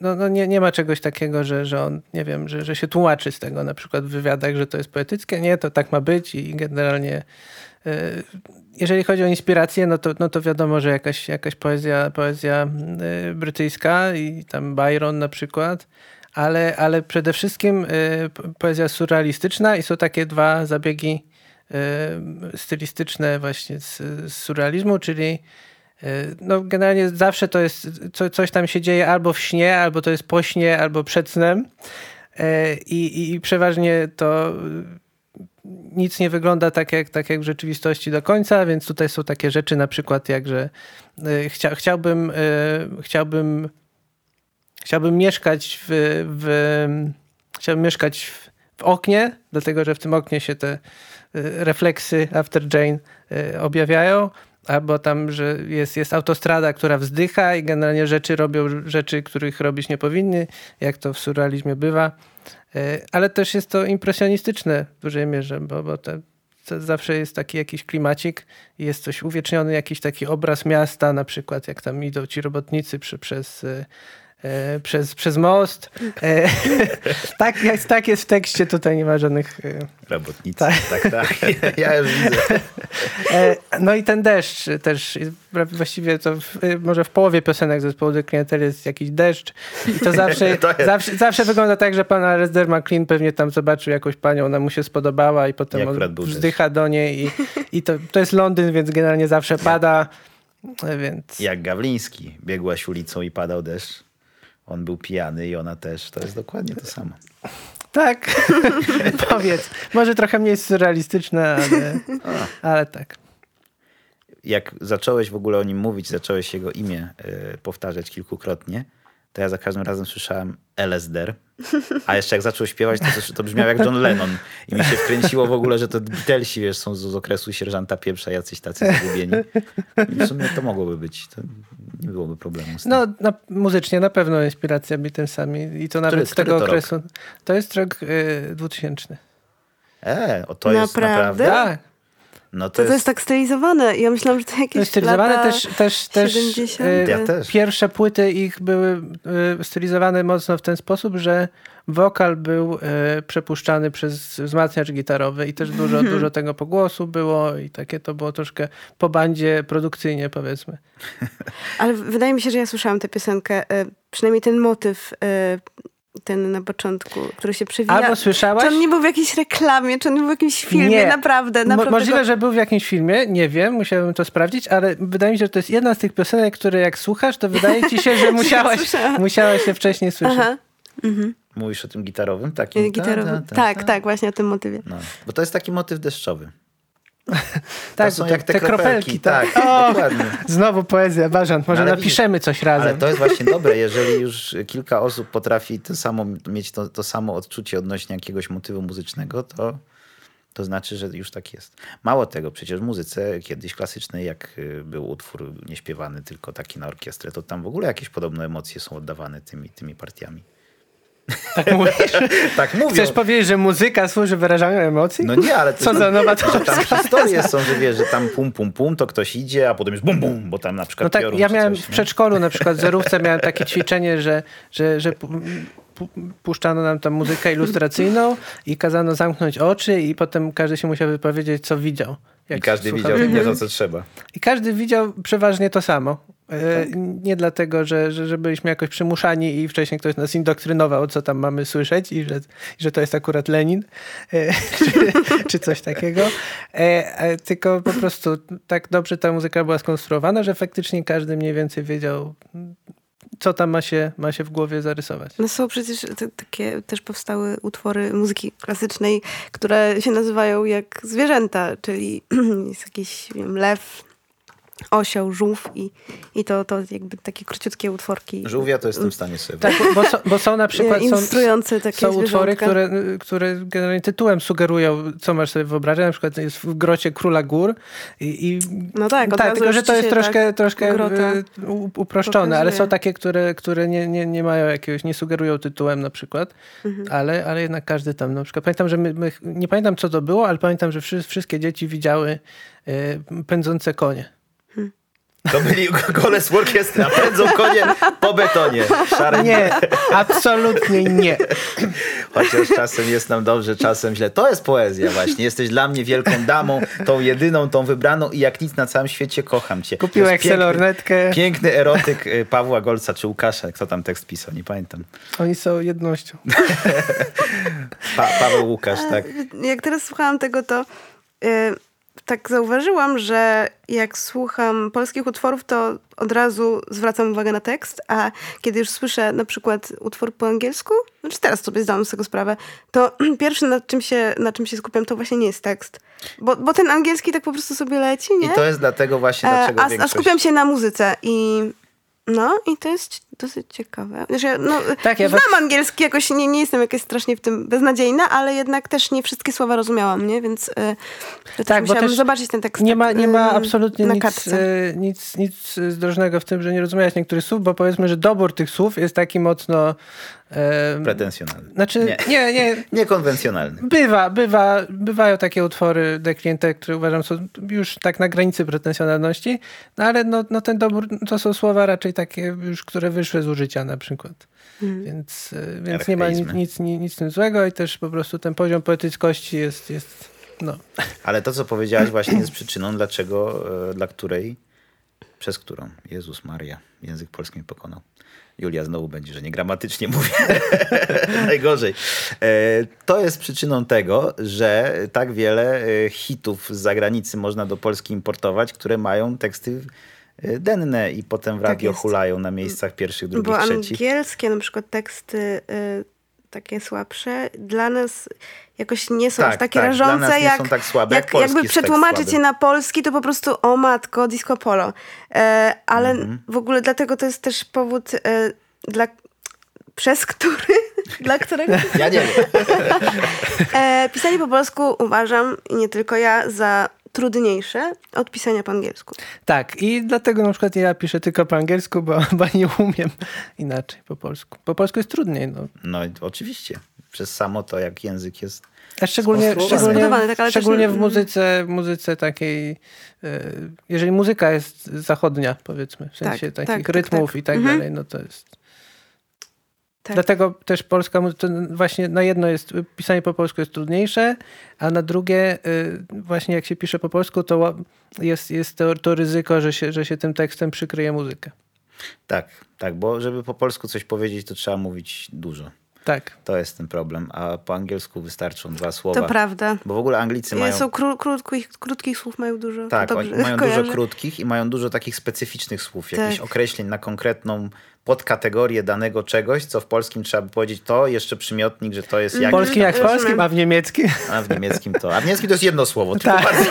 no, no nie, nie ma czegoś takiego, że, że on, nie wiem, że, że się tłumaczy z tego na przykład w wywiadach, że to jest poetyckie. Nie, to tak ma być i generalnie y, jeżeli chodzi o inspirację, no to, no to wiadomo, że jakaś, jakaś poezja, poezja y, brytyjska i tam Byron na przykład, ale, ale przede wszystkim y, po- poezja surrealistyczna i są takie dwa zabiegi y, stylistyczne właśnie z, z surrealizmu, czyli y, no generalnie zawsze to jest, co, coś tam się dzieje albo w śnie, albo to jest po śnie, albo przed snem. Y, I, i, I przeważnie to nic nie wygląda tak jak, tak jak w rzeczywistości do końca, więc tutaj są takie rzeczy na przykład jak, że chcia, chciałbym, chciałbym chciałbym mieszkać w, w chciałbym mieszkać w, w oknie, dlatego że w tym oknie się te y, refleksy After Jane y, objawiają, albo tam, że jest, jest autostrada, która wzdycha i generalnie rzeczy robią rzeczy, których robić nie powinny, jak to w surrealizmie bywa. Y, Ale też jest to impresjonistyczne w dużej mierze, bo, bo te, zawsze jest taki jakiś klimacik jest coś uwieczniony, jakiś taki obraz miasta, na przykład jak tam idą ci robotnicy przy, przez, e, przez, przez most. E, tak, jest, tak jest w tekście, tutaj nie ma żadnych... e, Robotnicy. Tak. Tak, tak. Ja już widzę. No i ten deszcz też, właściwie to w, może w połowie piosenek zespołu The Clientel jest jakiś deszcz i to zawsze, To jest- zawsze, zawsze wygląda tak, że pan Alasdair McLean pewnie tam zobaczył jakąś panią, ona mu się spodobała i potem on wzdycha do niej i, i to, to jest Londyn, więc generalnie zawsze pada, więc... Jak Gawliński. Biegłaś ulicą i padał deszcz. On był pijany i ona też. To jest dokładnie to samo. Tak, powiedz. Może trochę mniej surrealistyczne, ale, ale tak. Jak zacząłeś w ogóle o nim mówić, zacząłeś jego imię e, powtarzać kilkukrotnie, to ja za każdym razem słyszałem LSD. A jeszcze jak zaczął śpiewać, to, to, brzmiało jak John Lennon. I mi się wkręciło w ogóle, że to Beatlesi wiesz, są z, z okresu sierżanta pieprza, jacyś tacy zgubieni. I w sumie to mogłoby być. To nie byłoby problemu z tym. No, na, muzycznie na pewno inspiracja Beatlesami i to nawet z który tego to rok? okresu. To jest rok y, 2000. E, o to jest Naprawdę? naprawdę... Tak. No to, To, to jest tak stylizowane. Ja myślałam, że to jakieś To jest stylizowane lata też, też, też 70. e, Ja też. pierwsze płyty ich były e, stylizowane mocno w ten sposób, że wokal był e, przepuszczany przez wzmacniacz gitarowy i też dużo, Mhm. dużo tego pogłosu było i takie to było troszkę po bandzie produkcyjnie powiedzmy. Ale wydaje mi się, że ja słyszałam tę piosenkę, e, przynajmniej ten motyw, e, ten na początku, który się przewija. Albo słyszałaś? Czy on nie był w jakiejś reklamie, czy on nie był w jakimś filmie? Nie. Naprawdę, Mo- możliwe, go- że był w jakimś filmie, nie wiem, musiałbym to sprawdzić, ale wydaje mi się, że to jest jedna z tych piosenek, które jak słuchasz, to wydaje ci się, że musiałaś, musiałaś się wcześniej słyszeć. Aha, Mówisz o tym gitarowym? Takim? e, gitarowy. Ta, ta, ta, tak, ta. tak, właśnie o tym motywie. No, bo to jest taki motyw deszczowy. Tak, to są te- jak te, te kropelki. kropelki, tak, tak. O! dokładnie. Znowu poezja, Bażant, może No, napiszemy coś razem. Ale to jest właśnie dobre, jeżeli już kilka osób potrafi to samo, mieć to, to samo odczucie odnośnie jakiegoś motywu muzycznego, to, to znaczy, że już tak jest. Mało tego, przecież w muzyce kiedyś klasycznej, jak y, był utwór nieśpiewany, tylko taki na orkiestrę, to tam w ogóle jakieś podobne emocje są oddawane tymi, tymi partiami. Tak mówisz? Tak mówią. Chcesz powiedzieć, że muzyka służy wyrażaniu emocji? No nie, ale to Co za nowa że tam historie są, że wiesz, że tam pum, pum, pum, to ktoś idzie, a potem jest bum, bum, bo tam na przykład No tak, piorun ja miałem coś, w przedszkolu na przykład w zerówce miałem takie ćwiczenie, że, że, że pu- pu- puszczano nam tam muzykę ilustracyjną i kazano zamknąć oczy i potem każdy się musiał wypowiedzieć, co widział. Jak I każdy słuchał. widział, wiedział, co trzeba. I każdy widział przeważnie to samo. E, Nie dlatego, że, że, że byliśmy jakoś przymuszani i wcześniej ktoś nas indoktrynował, co tam mamy słyszeć i że, że to jest akurat Lenin, e, czy, czy coś takiego. E, Tylko po prostu tak dobrze ta muzyka była skonstruowana, że faktycznie każdy mniej więcej wiedział, co tam ma się, ma się w głowie zarysować. No są przecież te, takie też powstały utwory muzyki klasycznej, które się nazywają jak zwierzęta, czyli jest jakiś wiem, lew, osioł, żółw i, i to, to jakby takie króciutkie utworki. Żółwia to jestem w stanie sobie Tak, bo, są, bo są na przykład... Są, Są utwory, które, które generalnie tytułem sugerują, co masz sobie wyobrażać. Na przykład jest w grocie Króla Gór. I, i No tak, tak tylko że to jest troszkę, tak troszkę y, uproszczone, ale pokazuje. są takie, które, które nie, nie, nie mają jakiegoś, nie sugerują tytułem na przykład, Mhm. ale, ale jednak każdy tam na przykład. Pamiętam, że my, my, nie pamiętam co to było, ale pamiętam, że wszy, wszystkie dzieci widziały y, pędzące konie. To byli gole z orkiestry, a pędzą konie po betonie. Szare Nie, absolutnie nie. Chociaż czasem jest nam dobrze, czasem źle. To jest poezja właśnie. Jesteś dla mnie wielką damą, tą jedyną, tą wybraną i jak nic na całym świecie kocham cię. Kupiła jest piękny, Excelornetkę. piękny erotyk y, Pawła Golca czy Łukasza. Kto tam tekst pisał? Nie pamiętam. Oni są jednością. Pa Paweł Łukasz, tak. Jak teraz słuchałam tego, to y, tak zauważyłam, że jak słucham polskich utworów, to od razu zwracam uwagę na tekst, a kiedy już słyszę na przykład utwór po angielsku, znaczy teraz sobie zdałam z tego sprawę, to pierwsze nad czym się, na czym się skupiam, to właśnie nie jest tekst. Bo, bo ten angielski tak po prostu sobie leci, nie? I to jest dlatego właśnie, E, dlaczego a, a skupiam się na muzyce i no i to jest dosyć ciekawe. Znaczy, no, Tak, ja znam was- angielski, jakoś nie, nie jestem jakaś strasznie w tym beznadziejna, ale jednak też nie wszystkie słowa rozumiałam, nie? Więc y, Tak, też zobaczyć ten tekst. Nie ma, tak, nie ma y, absolutnie na nic, kartce. e, nic, nic zdrożnego w tym, że nie rozumiałeś niektórych słów, bo powiedzmy, że dobór tych słów jest taki mocno... E, Pretensjonalny. znaczy, Nie. nie, nie, Niekonwencjonalny. bywa, bywa, bywają takie utwory dekliente, które uważam są już tak na granicy pretensjonalności, no ale no, no ten dobór to są słowa raczej takie już, które wyszły z użycia na przykład. Mhm. Więc, e, więc nie ma nic, nic, nic, tym złego i też po prostu ten poziom poetyckości jest, jest no, Ale to, co powiedziałaś właśnie jest przyczyną, dlaczego, e, dla której, przez którą Jezus Maria język polski mnie pokonał. Julia znowu będzie, że niegramatycznie mówię. Najgorzej. E, To jest przyczyną tego, że tak wiele hitów z zagranicy można do Polski importować, które mają teksty denne i potem w radio jest. hulają na miejscach pierwszych, drugich, Bo trzecich. angielskie na przykład teksty y, takie słabsze dla nas jakoś nie są Tak, aż takie tak, rażące, jak, są tak słabe, jak jak jakby tekst przetłumaczyć je na polski, to po prostu o matko, disco polo. E, ale Mhm. w ogóle dlatego to jest też powód, e, dla, przez który, dla którego Ja nie wiem. e, pisanie po polsku uważam, i nie tylko ja, za trudniejsze od pisania po angielsku. Tak, i dlatego na przykład ja piszę tylko po angielsku, bo, bo nie umiem inaczej po polsku. Po polsku jest trudniej. No. No i oczywiście. przez samo to, jak język jest. A szczególnie, szczególnie, tak, ale też szczególnie w muzyce, muzyce takiej, e, jeżeli muzyka jest zachodnia, powiedzmy, w sensie tak, takich tak, rytmów tak. i tak Mhm. dalej, no to jest... Tak. Dlatego też polska muzyka, właśnie na jedno jest, pisanie po polsku jest trudniejsze, a na drugie y, właśnie jak się pisze po polsku, to jest, jest to, to ryzyko, że się, że się tym tekstem przykryje muzykę. Tak, tak, bo żeby po polsku coś powiedzieć, to trzeba mówić dużo. Tak. To jest ten problem, a po angielsku wystarczą dwa słowa. To prawda. Bo w ogóle Anglicy mają... Są kró, krótkich, krótkich słów mają dużo. Tak, mają kojarzę. dużo krótkich i mają dużo takich specyficznych słów, jakichś Tak. określeń na konkretną podkategorię danego czegoś, co w polskim trzeba by powiedzieć to, jeszcze przymiotnik, że to jest Mhm. jak... Polskim jak w polskim, a w niemieckim. A w niemieckim to. A w niemieckim to jest jedno słowo, tylko Tak. bardzo,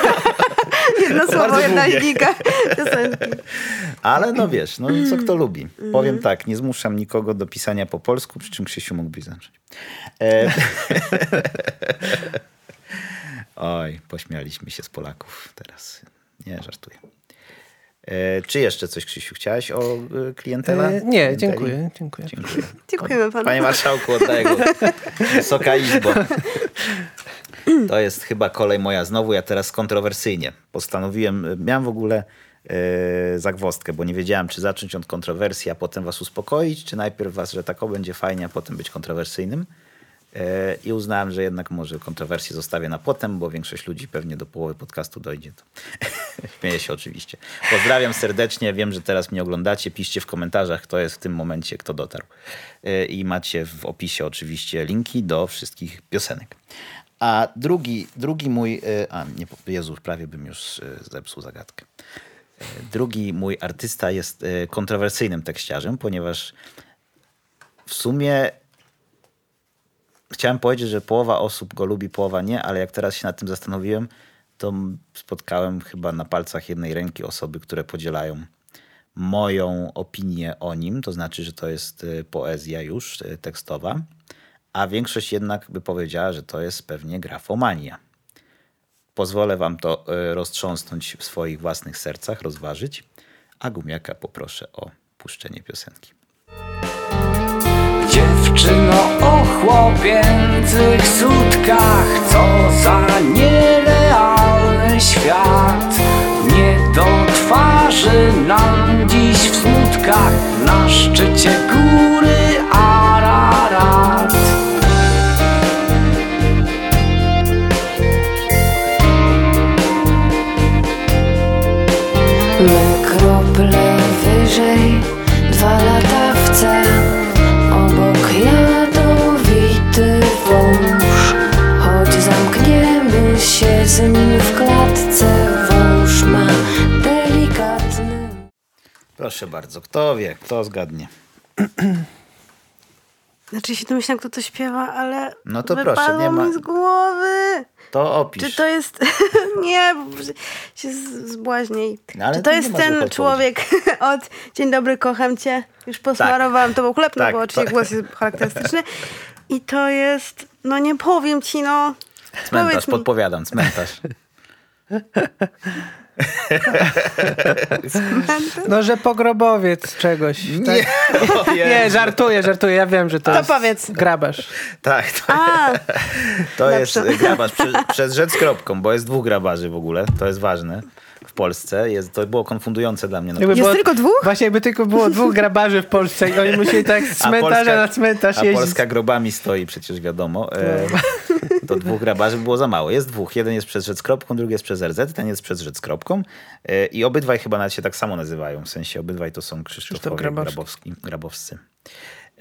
Jedno słowo, jedna. Ale no wiesz, no co kto lubi. Mhm. Powiem tak, nie zmuszam nikogo do pisania po polsku, przy czym Krzysiu mógłbyś zacząć. E... Oj, pośmialiśmy się z Polaków teraz. Nie, żartuję. E, czy jeszcze coś, Krzysiu, chciałeś o e, klientela? E, nie, dziękuję, dziękuję. Dziękuję. Dziękujemy panu. Panie Marszałku, oddaję go. Wysoka Izbo. To jest chyba kolej moja znowu. Ja teraz kontrowersyjnie postanowiłem, miałem w ogóle zagwozdkę, bo nie wiedziałem, czy zacząć od kontrowersji, a potem was uspokoić, czy najpierw was, że tak o będzie fajnie, a potem być kontrowersyjnym. E, I uznałem, że jednak może kontrowersję zostawię na potem, bo większość ludzi pewnie do połowy podcastu dojdzie. Śmieję się oczywiście. Pozdrawiam serdecznie. Wiem, że teraz mnie oglądacie. Piszcie w komentarzach, kto jest w tym momencie, kto dotarł. E, I macie w opisie oczywiście linki do wszystkich piosenek. A drugi, drugi mój... e, A, nie, Jezu, prawie bym już zepsuł zagadkę. Drugi mój artysta jest kontrowersyjnym tekściarzem, ponieważ w sumie chciałem powiedzieć, że połowa osób go lubi, połowa nie, ale jak teraz się nad tym zastanowiłem, to spotkałem chyba na palcach jednej ręki osoby, które podzielają moją opinię o nim, to znaczy, że to jest y, poezja już y, tekstowa, a większość jednak by powiedziała, że to jest pewnie grafomania. Pozwolę wam to y, roztrząsnąć w swoich własnych sercach, rozważyć, a gumiaka poproszę o puszczenie piosenki. Dziewczyno o chłopięcych sutkach Co za nierealny świat. Nie do twarzy nam dziś w smutkach Na szczycie góry Ararat Proszę bardzo, kto wie, kto zgadnie. Znaczy się domyślam, kto to śpiewa, ale No to proszę, nie ma- mi z głowy. To opisz. Czy to jest... nie, się zbłaźniej. No, Czy to jest ten człowiek od Dzień dobry, kocham cię? Już posmarowałam, to był chleb, no Tak, bo oczywiście to- głos jest charakterystyczny. I to jest... No nie powiem ci, no... Cmentarz, podpowiadam, cmentarz. No, że pogrobowiec czegoś. Tak? Nie, Jezu. żartuję, żartuję. Ja wiem, że to, To jest powiedz. grabarz. Tak, to, A, to jest grabarz przy, przez rzecz kropką, bo jest dwóch grabarzy w ogóle, to jest ważne. W Polsce jest, to było konfundujące dla mnie. Na Jakby Jest tylko dwóch? Właśnie jakby tylko było dwóch grabarzy w Polsce i oni musieli tak z A cmentarza Polska- na cmentarz A jeździć. Polska grobami stoi, przecież wiadomo. E, to dwóch grabarzy było za mało. Jest dwóch. Jeden jest przez rzecz kropką, drugi jest przez RZ, ten jest przez rzecz kropką. E, I obydwaj chyba nawet się tak samo nazywają. W sensie obydwaj to są Krzysztofowie Grabowski. Grabowscy.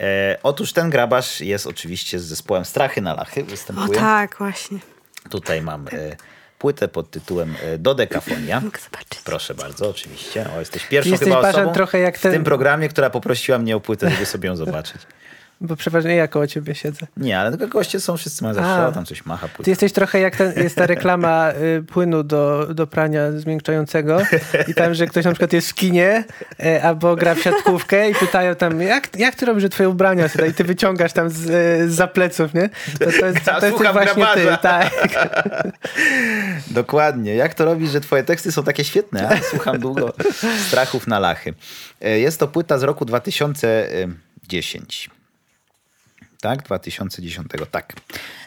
E, otóż ten grabarz jest oczywiście z zespołem Strachy na Lachy. o Występuje. tak, właśnie. Tutaj mam e, płytę pod tytułem e, Dodekafonia. Mogę zobaczyć. Proszę bardzo, oczywiście. O, jesteś pierwszą Jesteś, chyba osobą trochę jak w ten- tym programie, która poprosiła mnie o płytę, żeby sobie ją zobaczyć. Bo przeważnie ja koło ciebie siedzę. Nie, ale tylko goście są wszyscy mają zawsze, A. tam coś macha Ty płyta. jesteś trochę jak ten, jest ta reklama y, płynu do, do prania zmiękczającego i tam, że ktoś na przykład jest w kinie e, albo gra w siatkówkę i pytają tam, jak, jak ty robisz, że twoje ubrania są i ty wyciągasz tam z, e, za pleców, nie? To, to jest, Ja to jest właśnie ty, tak. Dokładnie. Jak to robisz, że twoje teksty są takie świetne? Ja słucham długo strachów na lachy. Jest to płyta z roku 2010. tak? 2010, tak.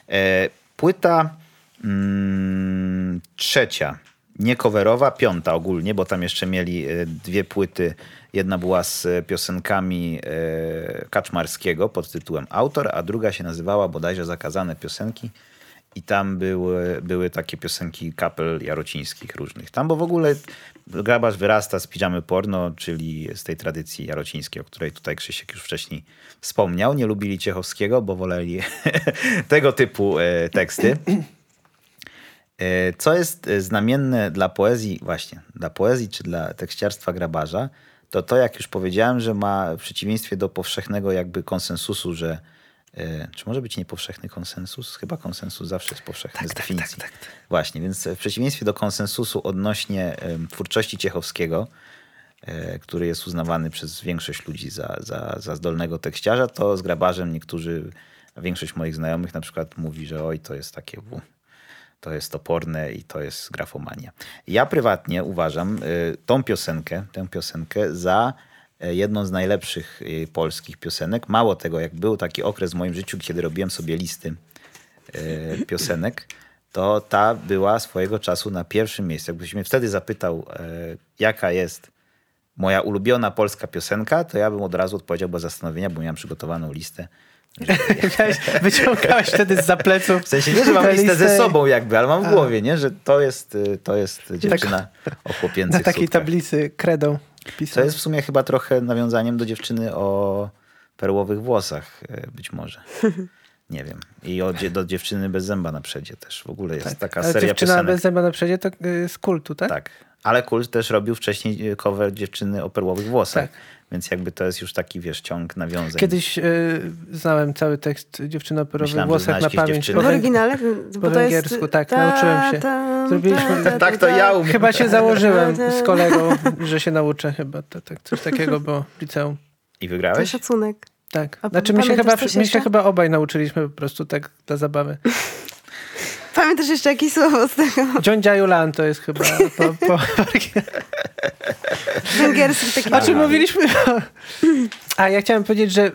E, płyta mm, trzecia, nie coverowa, piąta ogólnie, bo tam jeszcze mieli e, dwie płyty. Jedna była z piosenkami e, Kaczmarskiego pod tytułem Autor, a druga się nazywała bodajże Zakazane Piosenki. I tam były, były takie piosenki kapel jarocińskich różnych. Tam, bo w ogóle Grabarz wyrasta z pijamy porno, czyli z tej tradycji jarocińskiej, o której tutaj Krzysiek już wcześniej wspomniał. Nie lubili Ciechowskiego, bo woleli tego typu e, teksty. E, Co jest e, znamienne dla poezji, właśnie dla poezji czy dla tekściarstwa grabarza, to to, jak już powiedziałem, że ma w przeciwieństwie do powszechnego jakby konsensusu, że czy może być niepowszechny konsensus? Chyba konsensus zawsze jest powszechny z definicji. Właśnie, więc w przeciwieństwie do konsensusu odnośnie twórczości Ciechowskiego, e, który jest uznawany przez większość ludzi za, za, za zdolnego tekściarza, to z grabarzem niektórzy, większość moich znajomych na przykład mówi, że oj, to jest takie w, to jest toporne i to jest grafomania. Ja prywatnie uważam tą piosenkę, tę piosenkę za jedną z najlepszych y, polskich piosenek. Mało tego, jak był taki okres w moim życiu, kiedy robiłem sobie listy y, piosenek, to ta była swojego czasu na pierwszym miejscu. Jakbyś mnie wtedy zapytał, jaka jest moja ulubiona polska piosenka, to ja bym od razu odpowiedział bez zastanowienia, bo miałem przygotowaną listę. Wyciągałeś wtedy z pleców. W sensie nie, że mam tę listę ze sobą jakby, ale mam w głowie, nie? że to jest, to jest dziewczyna o chłopięcych Na takiej sutkach. tablicy kredą To pisał. jest w sumie chyba trochę nawiązaniem do dziewczyny o perłowych włosach, y, być może. Nie wiem. I o, do dziewczyny bez zęba na przedzie też. W ogóle jest taka Ale seria dziewczyna piosenek. bez zęba na przedzie to y, z kultu, tak? Tak. Ale Kult też robił wcześniej y, cover dziewczyny o perłowych włosach. Tak. Więc jakby to jest już taki, wiesz, ciąg nawiązań. Kiedyś y, znałem cały tekst dziewczyny o Myślałem, że włosach na pamięć. W Bo oryginale? po Bo to jest... węgiersku, tak, nauczyłem się. Zrobiliśmy- Tak, to ja umiem. Chyba się założyłem z kolegą, że się nauczę chyba. To, tak, coś takiego było w liceum. I To wygrałeś? szacunek. Tak. A Znaczy my się, chyba, my się chyba obaj nauczyliśmy po prostu tak dla zabawy. Pamiętasz jeszcze jakieś słowo z tego? John Jajulan to jest chyba po, po Węgierski taki. O czym mówiliśmy? A ja chciałem powiedzieć, że y,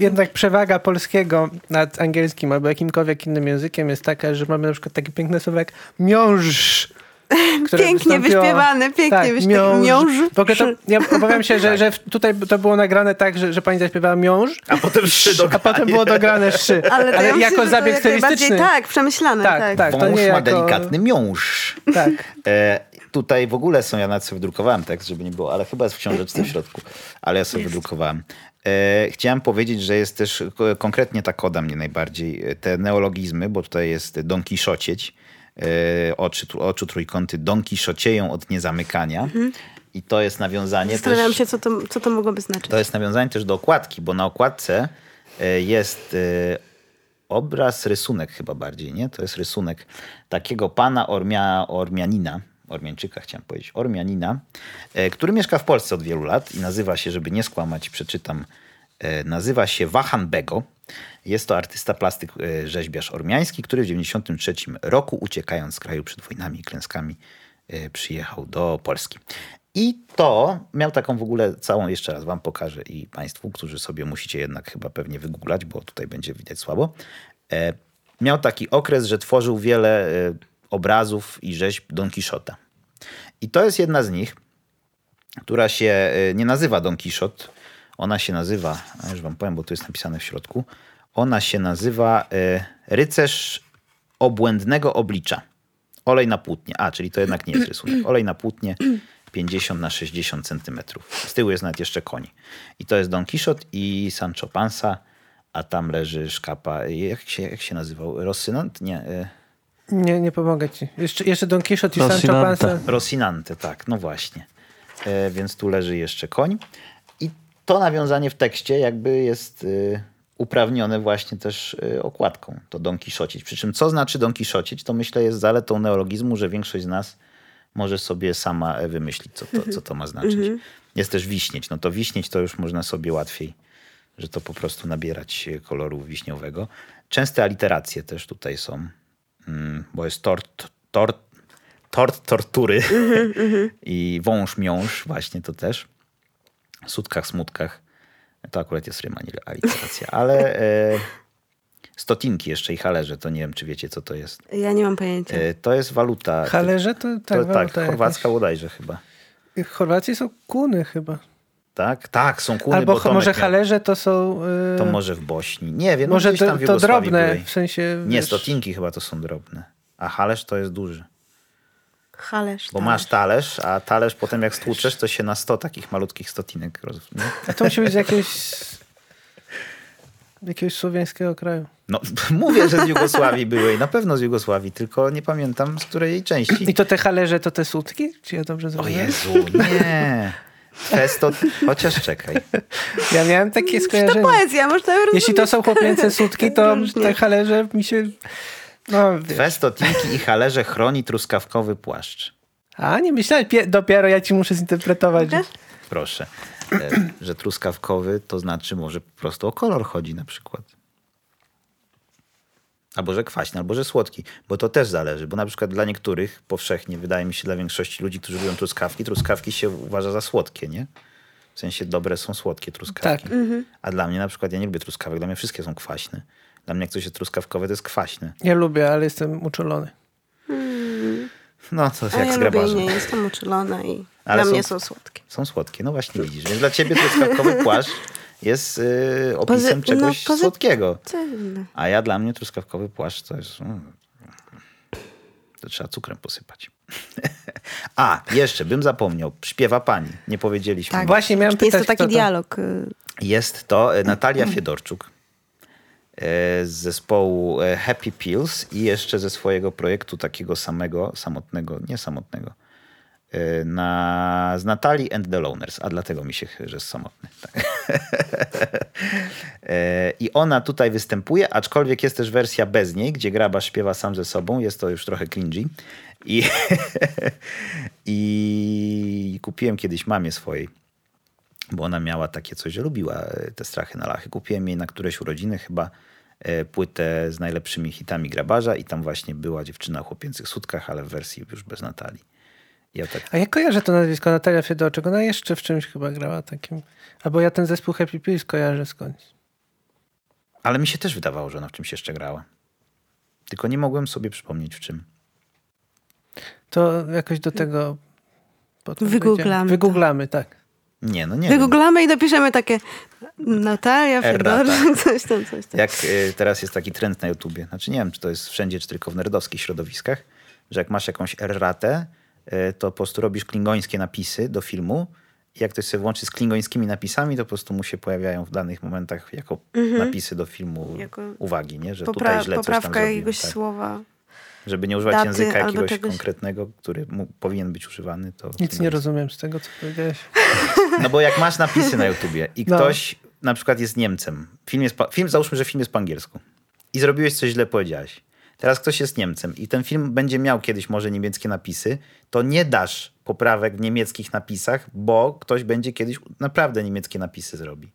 jednak przewaga polskiego nad angielskim albo jakimkolwiek innym językiem jest taka, że mamy na przykład takie piękne słowo jak miąższ. które Pięknie wyśpiewane, pięknie tak, wyśpiewane. miąższ. Miąższ. W ogóle to, ja obawiam się, że, że tutaj to było nagrane tak, że, że pani zaśpiewała miąższ, A potem do a potem było dograne szy. Ale, to ja myślę, jako to zabieg stylistyczny. Tak, przemyślane. Tak, Tak, tak. to Wąż nie ma jako- delikatny miąższ. Tak. E, tutaj w ogóle są, ja nawet sobie wydrukowałem tekst, żeby nie było, ale chyba jest w książeczce w środku, ale ja sobie wydrukowałem. E, chciałem powiedzieć, że jest też ko- konkretnie ta koda mnie najbardziej, e, te neologizmy, bo tutaj jest Don Kiszocieć, oczy, tr- oczu trójkąty Don Kiszocieją od niezamykania i to jest nawiązanie Zastanawiam też... się, co to, co to mogłoby znaczyć. To jest nawiązanie też do okładki, bo na okładce e, jest e, obraz, rysunek chyba bardziej, nie? To jest rysunek takiego pana Ormia, Ormianina, Ormiańczyka chciałem powiedzieć, Ormianina, e, który mieszka w Polsce od wielu lat i nazywa się, żeby nie skłamać, przeczytam, e, nazywa się Wahan Bego. Jest to artysta, plastyk, e, rzeźbiarz ormiański, który w 1993 roku, uciekając z kraju przed wojnami i klęskami, e, przyjechał do Polski. I to miał taką w ogóle całą, jeszcze raz wam pokażę i państwu, którzy sobie musicie jednak chyba pewnie wygooglać, bo tutaj będzie widać słabo. E, miał taki okres, że tworzył wiele obrazów i rzeźb Don Quixota. I to jest jedna z nich, która się nie nazywa Don Quixote. Ona się nazywa, już wam powiem, bo tu jest napisane w środku. Ona się nazywa e, Rycerz obłędnego oblicza. Olej na płótnie. A, czyli to jednak nie jest rysunek. Olej na płótnie 50 na 60 centymetrów. Z tyłu jest nawet jeszcze koń. I to jest Don Quixote i Sancho Panza, a tam leży szkapa. Jak się, jak się nazywał? Rossynant? Nie. e, Nie, nie pomogę ci. Jeszcze, jeszcze Don Quixote i Sancho. Panza. Rosinante, tak, no właśnie. E, więc tu leży jeszcze koń. To nawiązanie w tekście jakby jest e, uprawnione właśnie też e, okładką. To Don Kiszocieć. Przy czym co znaczy Don Kiszocieć, to myślę jest zaletą neologizmu, że większość z nas może sobie sama wymyślić, co to, co to ma znaczyć. Jest też wiśnieć. No to wiśnieć to już można sobie łatwiej, że to po prostu nabierać e, koloru wiśniowego. Częste aliteracje też tutaj są, mm, bo jest tort, tort, tort tortury i wąż miąż, właśnie to też. Sutkach, smutkach. To akurat jest ryma, nie aliteracja. Ale e, Stotinki jeszcze i halerze, to nie wiem, czy wiecie, co to jest. Ja nie mam pojęcia. E, To jest waluta. Halerze to to, tak, tak, chorwacka jakaś. bodajże chyba. W Chorwacji są kuny chyba. Tak? Tak, są kuny, Albo bo może halerze to są... y, To może w Bośni. Nie wiem, no może gdzieś to, tam w to drobne, były. w sensie... Nie, wiesz, stotinki chyba to są drobne. A halerz to jest duży. Halerz. Bo talerz. masz talerz, a talerz potem jak stłuczesz, to się na 100 takich malutkich stotinek roz... A to musi być z jakiegoś... jakiegoś słowiańskiego kraju. No, mówię, że z Jugosławii były i na pewno z Jugosławii, tylko nie pamiętam z której jej części. I to te halerze to te sutki? Czy ja dobrze O zrozumiałem? Jezu, nie. Festo, chociaż czekaj. Ja miałem takie To skojarzenie. poezja, można. Jeśli to są chłopięce sutki, to te halerze mi się... No, wiesz. I halerze chroni truskawkowy płaszcz. A, nie myślałem, pie- dopiero ja ci muszę zinterpretować. Mogę? Proszę. E, że truskawkowy to znaczy może po prostu o kolor chodzi na przykład. Albo że kwaśny, albo że słodki. Bo to też zależy. Bo na przykład dla niektórych, powszechnie, wydaje mi się dla większości ludzi, którzy lubią truskawki, truskawki się uważa za słodkie, nie? W sensie dobre są słodkie truskawki. Tak. A dla mnie na przykład, ja nie lubię truskawek, dla mnie wszystkie są kwaśne. Dla mnie jak coś jest truskawkowe, to jest kwaśne. Ja lubię, ale jestem uczulony. No to A jak ja z lubię nie jestem uczulona i Ale dla mnie są- są słodkie. Są słodkie, no właśnie widzisz. Więc dla ciebie truskawkowy płaszcz jest yy, opisem Pozy- no, czegoś pozy- słodkiego. A ja dla mnie truskawkowy płaszcz to jest... mm, To trzeba cukrem posypać. A, jeszcze bym zapomniał. Śpiewa pani. Nie powiedzieliśmy. Tak. Właśnie miałem Jest pytać, to taki to. dialog. y, Jest to e, Natalia Fiedorczuk z zespołu e, Happy Pills i jeszcze ze swojego projektu takiego samego, samotnego, nie samotnego, e, na, z Natalii and the Loners, a dlatego mi się, że jest samotny. Tak. E, I ona tutaj występuje, aczkolwiek jest też wersja bez niej, gdzie grabarz śpiewa sam ze sobą. Jest to już trochę cringy. I, I kupiłem kiedyś mamie swojej bo ona miała takie coś, że lubiła e, te strachy na lachy. Kupiłem jej na któreś urodziny chyba e, płytę z najlepszymi hitami grabarza i tam właśnie była dziewczyna o chłopięcych sutkach, ale w wersji już bez Natalii. Ja tak, A ja kojarzę to nazwisko Natalia Fiedorczyk. Ona jeszcze w czymś chyba grała takim. Albo ja ten zespół Happy Pills kojarzę skądś. ale mi się też wydawało, że ona w czymś jeszcze grała. Tylko nie mogłem sobie przypomnieć w czym. To jakoś do tego... Wygooglamy. Wygooglamy, tak. Nie, no nie. Wygooglamy i dopiszemy takie Natalia. Fedor, coś tam, coś tam. Jak e, teraz jest taki trend na YouTubie, znaczy nie wiem, czy to jest wszędzie, czy tylko w nerdowskich środowiskach, że jak masz jakąś erratę, e, to po prostu robisz klingońskie napisy do filmu i jak ktoś sobie włączy z klingońskimi napisami, to po prostu mu się pojawiają w danych momentach jako napisy do filmu Jako uwagi, nie? że Popra- tutaj źle coś tam poprawka jakiegoś Tak. słowa. Żeby nie używać daty języka jakiegoś czegoś. konkretnego, który mu powinien być używany. To Nic nie rozumiem z tego, co powiedziałeś. No bo jak masz napisy na YouTubie i No. ktoś na przykład jest Niemcem, film jest, po- film, załóżmy, że film jest po angielsku i zrobiłeś coś źle, powiedziałeś. Teraz ktoś jest Niemcem i ten film będzie miał kiedyś może niemieckie napisy, to nie dasz poprawek w niemieckich napisach, bo ktoś będzie kiedyś naprawdę niemieckie napisy zrobi.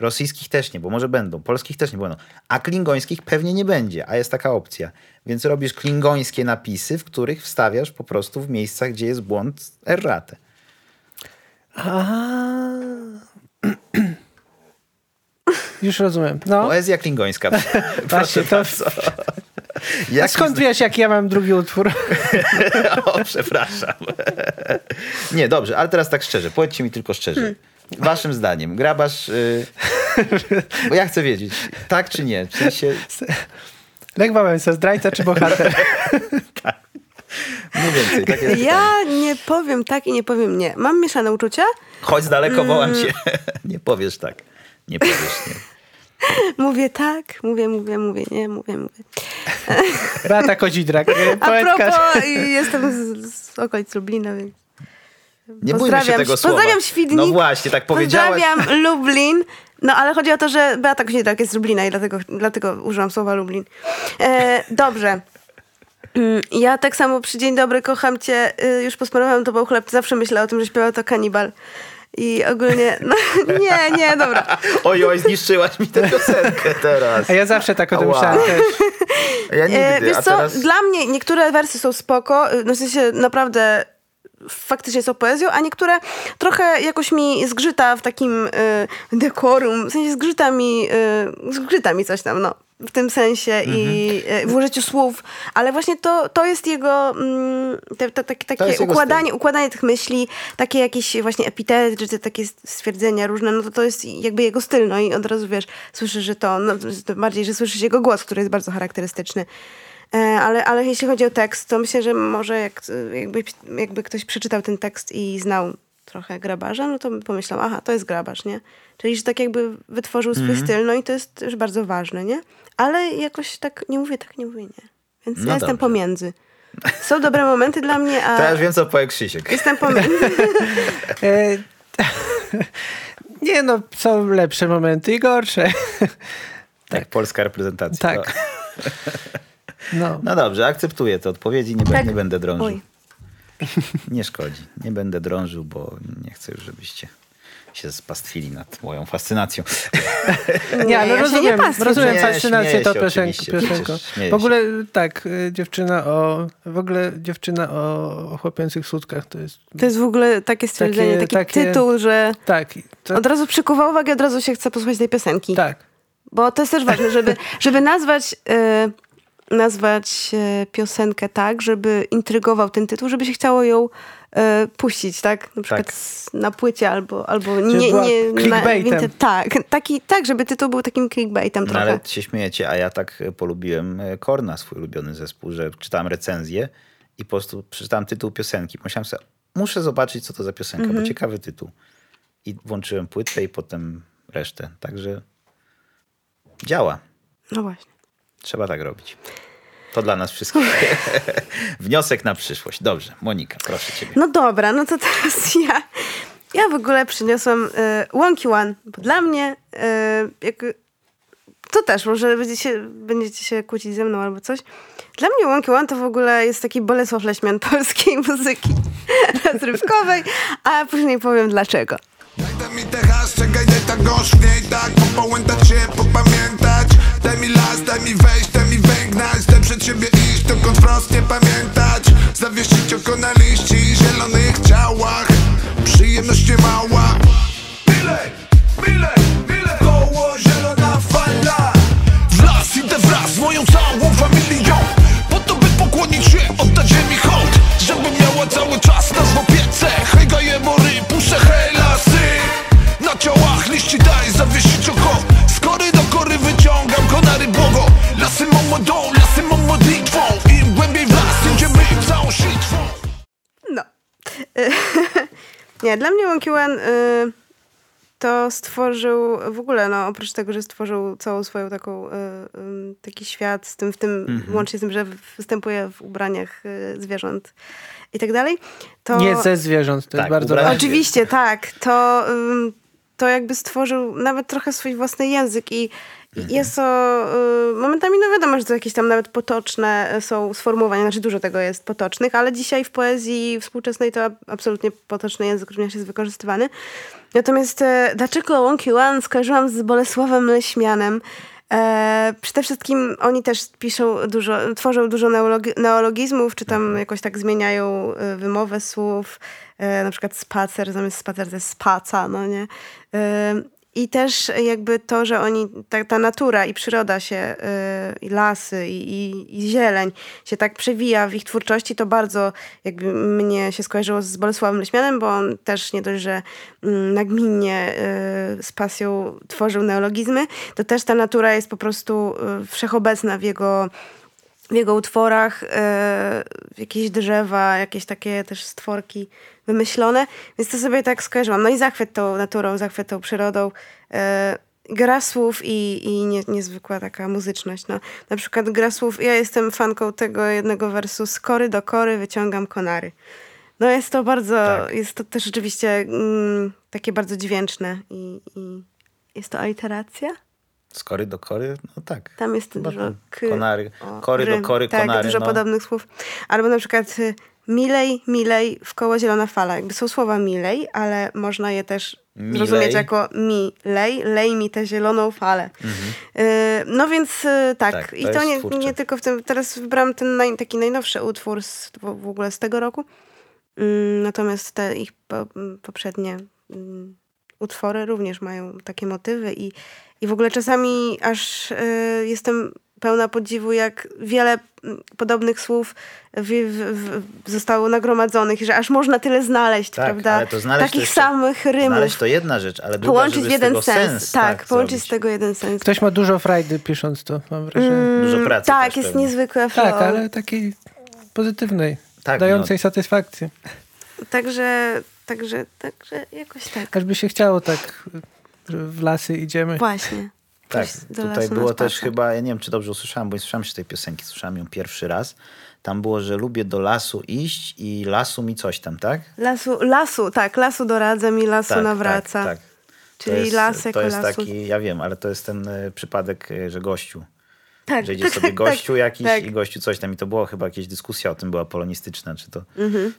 Rosyjskich też nie, bo może będą. Polskich też nie będą. A klingońskich pewnie nie będzie, a jest taka opcja. Więc robisz klingońskie napisy, w których wstawiasz po prostu w miejscach, gdzie jest błąd erratę. A. Już rozumiem. No, Poezja klingońska. właśnie to... bardzo. A Jaki skąd wiesz, jak ja mam drugi utwór? O, przepraszam. Nie, dobrze, ale teraz tak szczerze. Powiedzcie mi tylko szczerze. Waszym zdaniem, grabarz... Y... Bo ja chcę wiedzieć, tak czy nie? W sensie, Lech Wałęsa, zdrajca czy bohater? mniej więcej. Tak. Ja nie powiem tak i nie powiem nie. Mam mieszane uczucia. Chodź daleko, wołam cię. Mm. Nie powiesz tak. Nie powiesz nie. Mówię tak, mówię, mówię, mówię, nie, mówię, mówię. Beata Kozidrak, e, A poetka. propos, i jestem z, z okolic Lublina, więc Nie bójmy się Pozdrawiam- tego słowa. pozdrawiam Świdnik. No właśnie, tak powiedziałaś. pozdrawiam Lublin. No ale chodzi o to, że Beata Kozidrak jest z Lublina i dlatego, dlatego użyłam słowa Lublin. E, dobrze. Mm, Ja tak samo przy Dzień Dobry kocham cię, y, już posmarowałam to był chleb, zawsze myślę o tym, że śpiewał to kanibal. I ogólnie, no nie, nie, dobra. Oj, oj, zniszczyłaś mi tę piosenkę teraz. A ja zawsze tak o tym Ała. myślałem też. Ja E, nigdy, wiesz a co, teraz... dla mnie niektóre wersy są spoko, y, no w sensie naprawdę faktycznie są poezją, a niektóre trochę jakoś mi zgrzyta w takim y, dekorum, w sensie zgrzyta mi, y, zgrzyta mi coś tam, no. w tym sensie i Mhm. e, w użyciu słów, ale właśnie to, to jest jego mm, te, te, takie, takie jest jego układanie, układanie tych myśli, takie jakieś właśnie epitety, czy te takie stwierdzenia różne, no to to jest jakby jego styl, no i od razu wiesz, słyszysz, że to, no, to bardziej, że słyszysz jego głos, który jest bardzo charakterystyczny. E, Ale, ale jeśli chodzi o tekst, to myślę, że może jak, jakby, jakby ktoś przeczytał ten tekst i znał trochę grabarza, no to by pomyślał, aha, to jest grabarz, nie? Czyli, że tak jakby wytworzył swój Mhm. styl, no i to jest też bardzo ważne, nie? Ale jakoś tak nie mówię, tak nie mówię, nie. Więc No ja jestem pomiędzy. Są dobre momenty dla mnie, a Teraz wiem, co powie Krzysiek. jestem pomiędzy. E, nie no, są lepsze momenty i gorsze. Tak, polska reprezentacja. Tak. No. No. no dobrze, akceptuję te odpowiedzi, nie, Tak. nie będę drążył. Oj. Nie szkodzi. Nie będę drążył, bo nie chcę już, żebyście się spastwili nad moją fascynacją. Nie, ale ja się rozumiem, nie rozumiem Nie, fascynację przecież śmieję W ogóle tak, y, dziewczyna o, w ogóle dziewczyna o, chłopięcych sutkach to jest, To jest w ogóle takie stwierdzenie, Takie- taki takie- tytuł, że tak, to, od razu przykuwa uwagę, od razu się chce posłuchać tej piosenki. tak. Bo to jest też ważne, żeby, żeby nazwać, e, nazwać e, piosenkę tak, żeby intrygował ten tytuł, żeby się chciało ją e, puścić, tak? Na przykład Tak. na płycie albo, albo nie, nie na, clickbaitem. tak, taki, tak, żeby tytuł był takim clickbaitem No, trochę. ale się śmiejecie, a ja tak e, polubiłem Korna, swój ulubiony zespół, że czytałem recenzję i po prostu przeczytałem tytuł piosenki. Pomyślałem sobie, muszę zobaczyć, co to za piosenka, Mhm. bo ciekawy tytuł. I włączyłem płytę i potem resztę. Także działa. No właśnie. Trzeba tak robić. To dla nas wszystkich. Wniosek na przyszłość. Dobrze, Monika, proszę ciebie. No dobra, no to teraz ja. Ja w ogóle przyniosłam e, Wonky One, bo dla mnie e, jak, to też może będziecie, będziecie się kłócić ze mną albo coś. Dla mnie Wonky One to w ogóle jest taki Bolesław Leśmian polskiej muzyki rozrywkowej, a później powiem dlaczego. Daj mi te czekaj, nie tak gorzknie i tak się, popamiętać Daj mi daj mi wejść, daj mi węgnać Daj przed siebie iść, dokąd wprost nie pamiętać. Zawiesić oko na liści zielonych ciałach Przyjemność nie mała. Milej, milej, milej Koło zielona fala. W las idę wraz z całą familią. Po to by pokłonić się, oddać ziemi hołd Żeby miała cały czas nas w opiece. Hej gaje Lasy mam modlitwą Im głębiej w las idziemy całą sitwą No. Nie, dla mnie Wonky One y, to stworzył w ogóle, no oprócz tego, że stworzył całą swoją taką, y, y, taki świat z tym, w tym, łącznie z tym, że występuje w ubraniach y, zwierząt i tak dalej, to... Nie ze zwierząt, to Tak, jest bardzo ważne. Oczywiście, tak. To, to jakby stworzył nawet trochę swój własny język i i jest to y, momentami, no wiadomo, że to jakieś tam nawet potoczne y, są sformułowania, znaczy dużo tego jest potocznych, ale dzisiaj w poezji współczesnej to ab- absolutnie potoczny język również jest wykorzystywany. Natomiast e, dlaczego Wonky One skojarzyłam z Bolesławem Leśmianem? E, przede wszystkim oni też piszą dużo, tworzą dużo neologi- neologizmów, czy tam jakoś tak zmieniają wymowę słów. E, na przykład spacer, zamiast spacer jest spaca, no nie? E, I też jakby to, że oni, ta, ta natura i przyroda się, e, i lasy, i, i, i zieleń się tak przewija w ich twórczości, to bardzo jakby mnie się skojarzyło z Bolesławem Leśmianem, bo on też nie dość, że mm, nagminnie y, z pasją tworzył neologizmy, to też ta natura jest po prostu y, wszechobecna w jego, w jego utworach. y, Jakieś drzewa, jakieś takie też stworki wymyślone, więc to sobie tak skojarzyłam. No i zachwyt tą naturą, zachwyt tą przyrodą. y, Gra słów i, i nie, niezwykła taka muzyczność. No, na przykład gra słów, ja jestem fanką tego jednego wersu z kory do kory wyciągam konary. No jest to bardzo, Tak. jest to też rzeczywiście mm, takie bardzo dźwięczne i, i jest to aliteracja? Z kory do kory? No tak. Tam jest Chyba dużo k, Konary. o, Kory do kory, tak, konary, dużo no. podobnych słów. Albo na przykład y, milej, milej, w koło zielona fala. Jakby są słowa milej, ale można je też Milej. zrozumieć jako mi, lej, lej mi tę zieloną falę. Y, no więc y, tak, Tak, to i to jest nie, nie tylko w tym, teraz wybrałam ten naj, taki najnowszy utwór z, w, w ogóle z tego roku, Mm, natomiast te ich po, poprzednie mm, utwory również mają takie motywy i, I w ogóle czasami aż y, jestem pełna podziwu, jak wiele podobnych słów w, w, w, zostało nagromadzonych, że aż można tyle znaleźć, Tak, prawda? ale to znaleźć to Takich jeszcze- samych rymów. Znaleźć to jedna rzecz, ale druga, połączyć żeby jeden tego sens. Tak, połączyć zrobić. z tego jeden sens. Ktoś ma dużo frajdy pisząc to, mam wrażenie. Mm, Dużo pracy Tak, też jest pewnie. niezwykłe flow. Tak, ale takiej pozytywnej, Tak, dającej no. satysfakcję. Także, także, także jakoś tak. Aż by się chciało tak, w lasy idziemy. Właśnie. Tak, tutaj było też chyba, ja nie wiem czy dobrze usłyszałem, bo nie słyszałem jeszcze tej piosenki, słyszałem ją pierwszy raz. Tam było, że lubię do lasu iść i lasu mi coś tam, tak? Lasu, lasu, tak, lasu doradza mi, lasu tak, nawraca. Tak, tak. Czyli to jest, las jako To jest lasu. taki, ja wiem, ale to jest ten e, przypadek, e, że gościu. Tak, Że idzie tak, sobie tak, gościu tak, jakiś tak. i gościu coś tam. I to była chyba jakaś dyskusja o tym, była polonistyczna, czy to,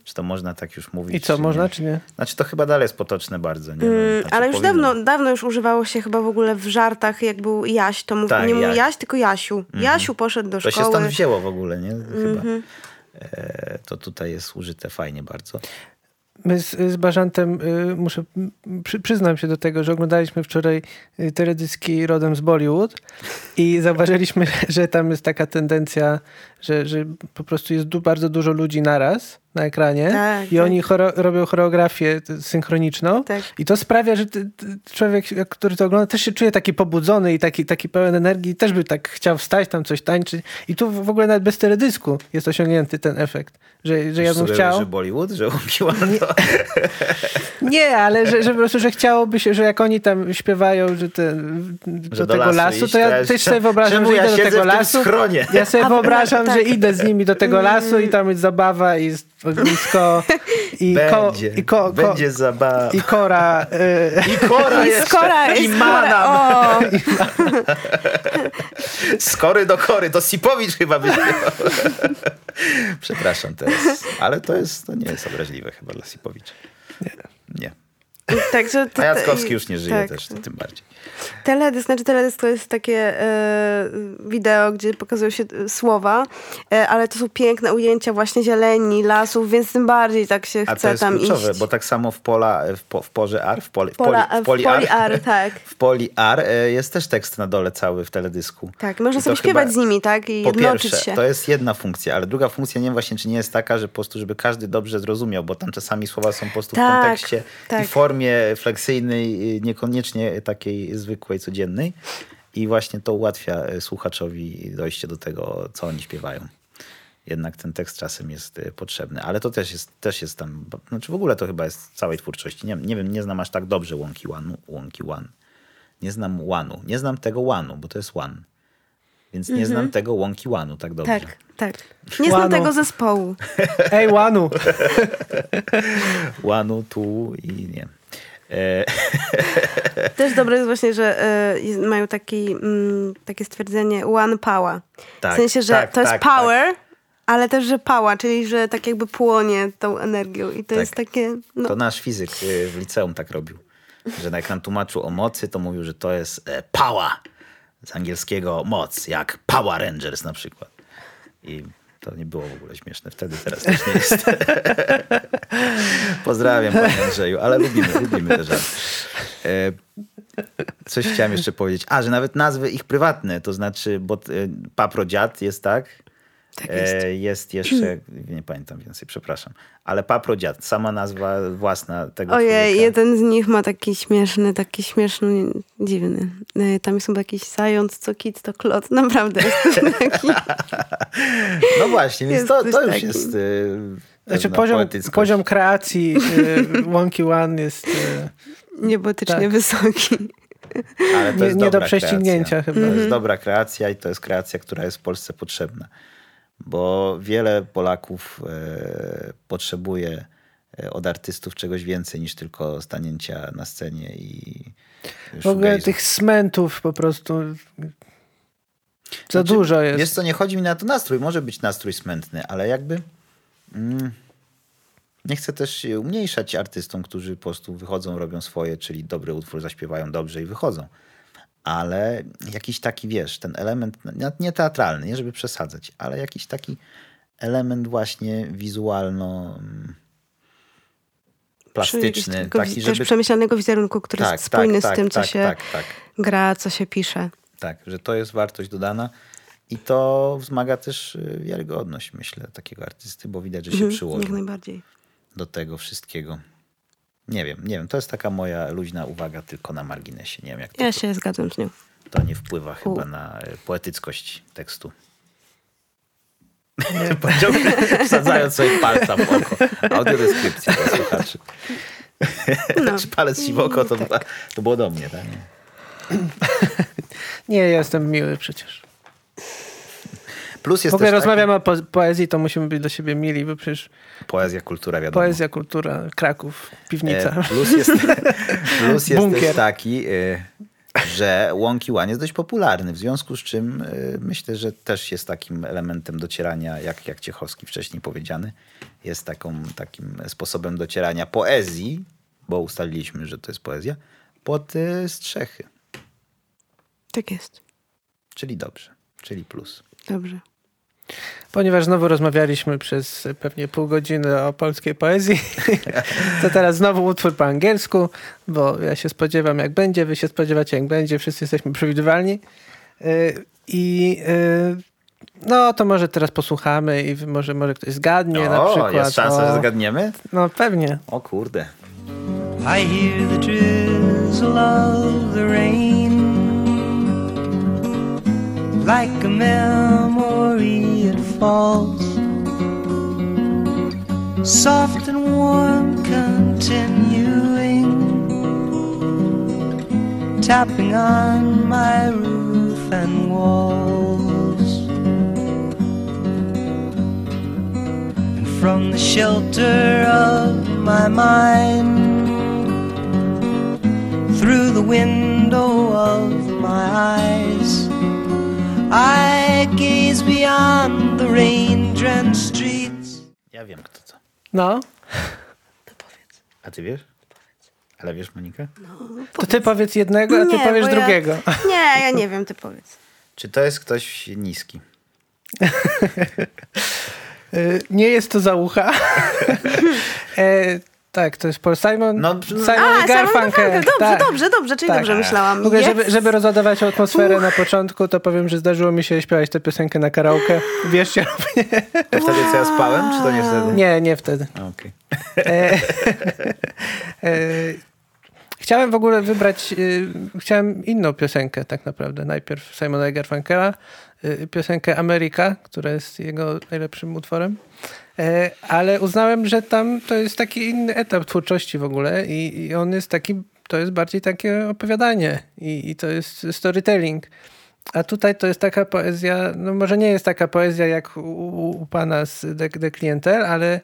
czy to można tak już mówić. I co, czy można nie. czy nie? Znaczy to chyba dalej jest potoczne bardzo. Nie? Mm, znaczy, ale już powinno. dawno, dawno już używało się chyba w ogóle w żartach, jak był Jaś, to mów, Tak, nie mówił Jaś. Tylko Jasiu. Jasiu poszedł do To się szkoły. stąd wzięło w ogóle, nie? Chyba. Mhm. E, to tutaj jest użyte fajnie bardzo. My z, z Bażantem, y, muszę, przy, przyznam się do tego, że oglądaliśmy wczoraj y, teledyski rodem z Bollywood i zauważyliśmy, że tam jest taka tendencja, że, że po prostu jest du, bardzo dużo ludzi naraz na ekranie Tak, i tak. oni choro, robią choreografię synchroniczną Tak. i to sprawia, że ty, ty, człowiek, który to ogląda, też się czuje taki pobudzony i taki, taki pełen energii też by tak chciał wstać, tam coś tańczyć i tu w ogóle nawet bez teledysku jest osiągnięty ten efekt, że, że ja bym chciał... Że Bollywood, że Łąkiłano. Nie, ale że, że po prostu, że chciałoby się, że jak oni tam śpiewają, że te, do, Że do tego lasu lasu, iść, to ja też sobie wyobrażam, że ja idę do tego lasu. schronie? Ja sobie A, wyobrażam, tak. że idę z nimi do tego lasu i tam jest zabawa i jest ognisko i, ko, Będzie, i, ko, będzie zabawa. i kora. Y, I kora I jeszcze. skora, I i mana. skora. O, Z kory do kory. To Sipowicz chyba by śpiewał. Przepraszam teraz. Ale to jest, to nie jest obraźliwe chyba dla Sipowicza. Nie. Nie. Także A Jackowski już nie żyje tak. też, to tym bardziej. Teledysk, znaczy teledysk to jest takie e, wideo, gdzie pokazują się e, słowa, e, ale to są piękne ujęcia właśnie zieleni, lasów, więc tym bardziej tak się A to chce jest tam kluczowe, iść. bo tak samo w pola, w, po, w porze ar, w, poli, w, Pola, poli, w w poli ar, poliar, tak. w poli ar e, jest też tekst na dole cały w teledysku. Tak, można sobie śpiewać z nimi, tak? I Po pierwsze, się. to jest jedna funkcja, ale druga funkcja nie wiem właśnie, czy nie jest taka, że po prostu, żeby każdy dobrze zrozumiał, bo tam czasami słowa są po prostu w Tak, kontekście tak. i formie fleksyjnej, y, niekoniecznie takiej zwykłej, codziennej. I właśnie to ułatwia y, słuchaczowi dojście do tego, co oni śpiewają. Jednak ten tekst czasem jest y, potrzebny, ale to też jest, też jest tam, znaczy w ogóle to chyba jest w całej twórczości. Nie, nie wiem, nie znam aż tak dobrze Łąki One. Łąki One. Nie znam Łanu. Nie znam tego Łanu, bo to jest One. Więc nie znam tego Łąki Łanu tak dobrze. Mhm. Tak, tak. Nie znam tego zespołu. Ej, Łanu! Łanu, tu i nie. E, Też dobre jest właśnie, że e, jest- mają taki, mm, takie stwierdzenie one power. Tak, w sensie, że tak, to jest tak, power, ale też, że power, czyli że tak jakby płonie tą energią i to Tak. jest takie... No, to nasz fizyk y, w liceum tak robił. Że jak nam tłumaczył o mocy, to mówił, że to jest e, power. Z angielskiego moc, jak Power Rangers na przykład. I to nie było w ogóle śmieszne wtedy, teraz też nie jest. Pozdrawiam panie Andrzeju, ale lubimy, lubimy te żarty. E, Coś chciałem jeszcze powiedzieć. A, że nawet nazwy ich prywatne, to znaczy, bo e, Paprodziad jest tak, Tak jest. E, jest jeszcze, nie pamiętam więcej, przepraszam, ale Paprodziad, sama nazwa własna tego Ojej, człowieka. jeden z nich ma taki śmieszny, taki śmieszny, dziwny. E, Tam jest chyba jakiś zając, co kit, to klot. Naprawdę jest taki. No właśnie, więc Jest to, to już takim. jest y, Znaczy poziom, poziom kreacji y, Wonky One jest y, Niebotycznie Tak. wysoki. Ale to nie, jest nie do dobra prześcignięcia kreacja. chyba. To Mhm. jest dobra kreacja i to jest kreacja, która jest w Polsce potrzebna. Bo wiele Polaków e, potrzebuje e, od artystów czegoś więcej niż tylko stanięcia na scenie i W ogóle tych smentów po prostu za Znaczy, dużo jest. Wiesz co, nie chodzi mi na to nastrój. Może być nastrój smętny, ale jakby mm, nie chcę też się umniejszać artystom, którzy po prostu wychodzą, robią swoje, czyli dobry utwór zaśpiewają dobrze i wychodzą. Ale jakiś taki, wiesz, ten element, nie- teatralny, nie żeby przesadzać, ale jakiś taki element właśnie wizualno... mm, plastyczny, taki, wi- żeby... Też przemyślanego wizerunku, który Tak, jest spójny tak, z tak, tym, co tak, się tak, tak. gra, co się pisze. Tak, że to jest wartość dodana i to wzmaga też y, wiarygodność, myślę, takiego artysty, bo widać, że się Mhm, przyłożył do tego wszystkiego. Nie wiem, nie wiem, to jest taka moja luźna uwaga tylko na marginesie. Nie wiem, jak to, Ja się zgadzam z nią. to nie wpływa U. chyba na y, poetyckość tekstu. Powiedział, wsadzając sobie palca w oko. Audiodeskrypcja dla słuchaczy. No. Czy palec ci w oko, to, Tak. była- to było do mnie, tak? Nie, ja jestem miły przecież. Plus jest W ogóle też taki- rozmawiamy o po poezji, to musimy być do siebie mili, bo przecież Poezja, kultura, wiadomo. poezja, kultura, Kraków, piwnica. E, Plus jest, plus jest Bunkier. też taki, y, że Łąki Łan jest dość popularny, w związku z czym y, myślę, że też jest takim elementem docierania, jak, jak Ciechowski wcześniej powiedziany, jest taką, takim sposobem docierania poezji, bo ustaliliśmy, że to jest poezja, pod strzechy, Tak jest. czyli dobrze, czyli plus. Dobrze. Ponieważ znowu rozmawialiśmy przez pewnie pół godziny o polskiej poezji, to teraz znowu utwór po angielsku, bo ja się spodziewam jak będzie, wy się spodziewacie jak będzie, wszyscy jesteśmy przewidywalni. Yy, I yy, no to może teraz posłuchamy i może, może ktoś zgadnie na o, przykład. jest szansa, o, że zgadniemy? No pewnie. O kurde. I hear the drizzle of the rain like a memory it falls soft and warm continuing tapping on my roof and walls and from the shelter of my mind through the window of my eyes. I gaze beyond the rain drenched streets. Ja wiem kto co. No, A ty wiesz? Ale wiesz, Monika? to ty powiedz jednego, a ty Nie, powiesz bo ja- drugiego. Nie, ja nie wiem, ty powiedz. Czy to jest ktoś niski? Yy, Nie jest to za ucha. E, tak, to jest Paul Simon. No, Simon A, Simon Garfunkel. Dobrze, tak. dobrze, dobrze, czyli Tak. dobrze myślałam. W ogóle, Jest. żeby, żeby rozładować atmosferę na początku, to powiem, że zdarzyło mi się śpiewać tę piosenkę na karaoke. Wierzcie lub nie. To wtedy co ja spałem, czy to nie wtedy? Nie, nie wtedy. A, Okej. E, e, chciałem w ogóle wybrać, e, chciałem inną piosenkę tak naprawdę. Najpierw Simona Garfunkela, e, piosenkę Ameryka, która jest jego najlepszym utworem. E, ale uznałem, że tam to jest taki inny etap twórczości w ogóle i, i on jest taki, to jest bardziej takie opowiadanie i, i to jest storytelling. A tutaj to jest taka poezja, no może nie jest taka poezja jak u, u, pana z The, The Clientel, ale,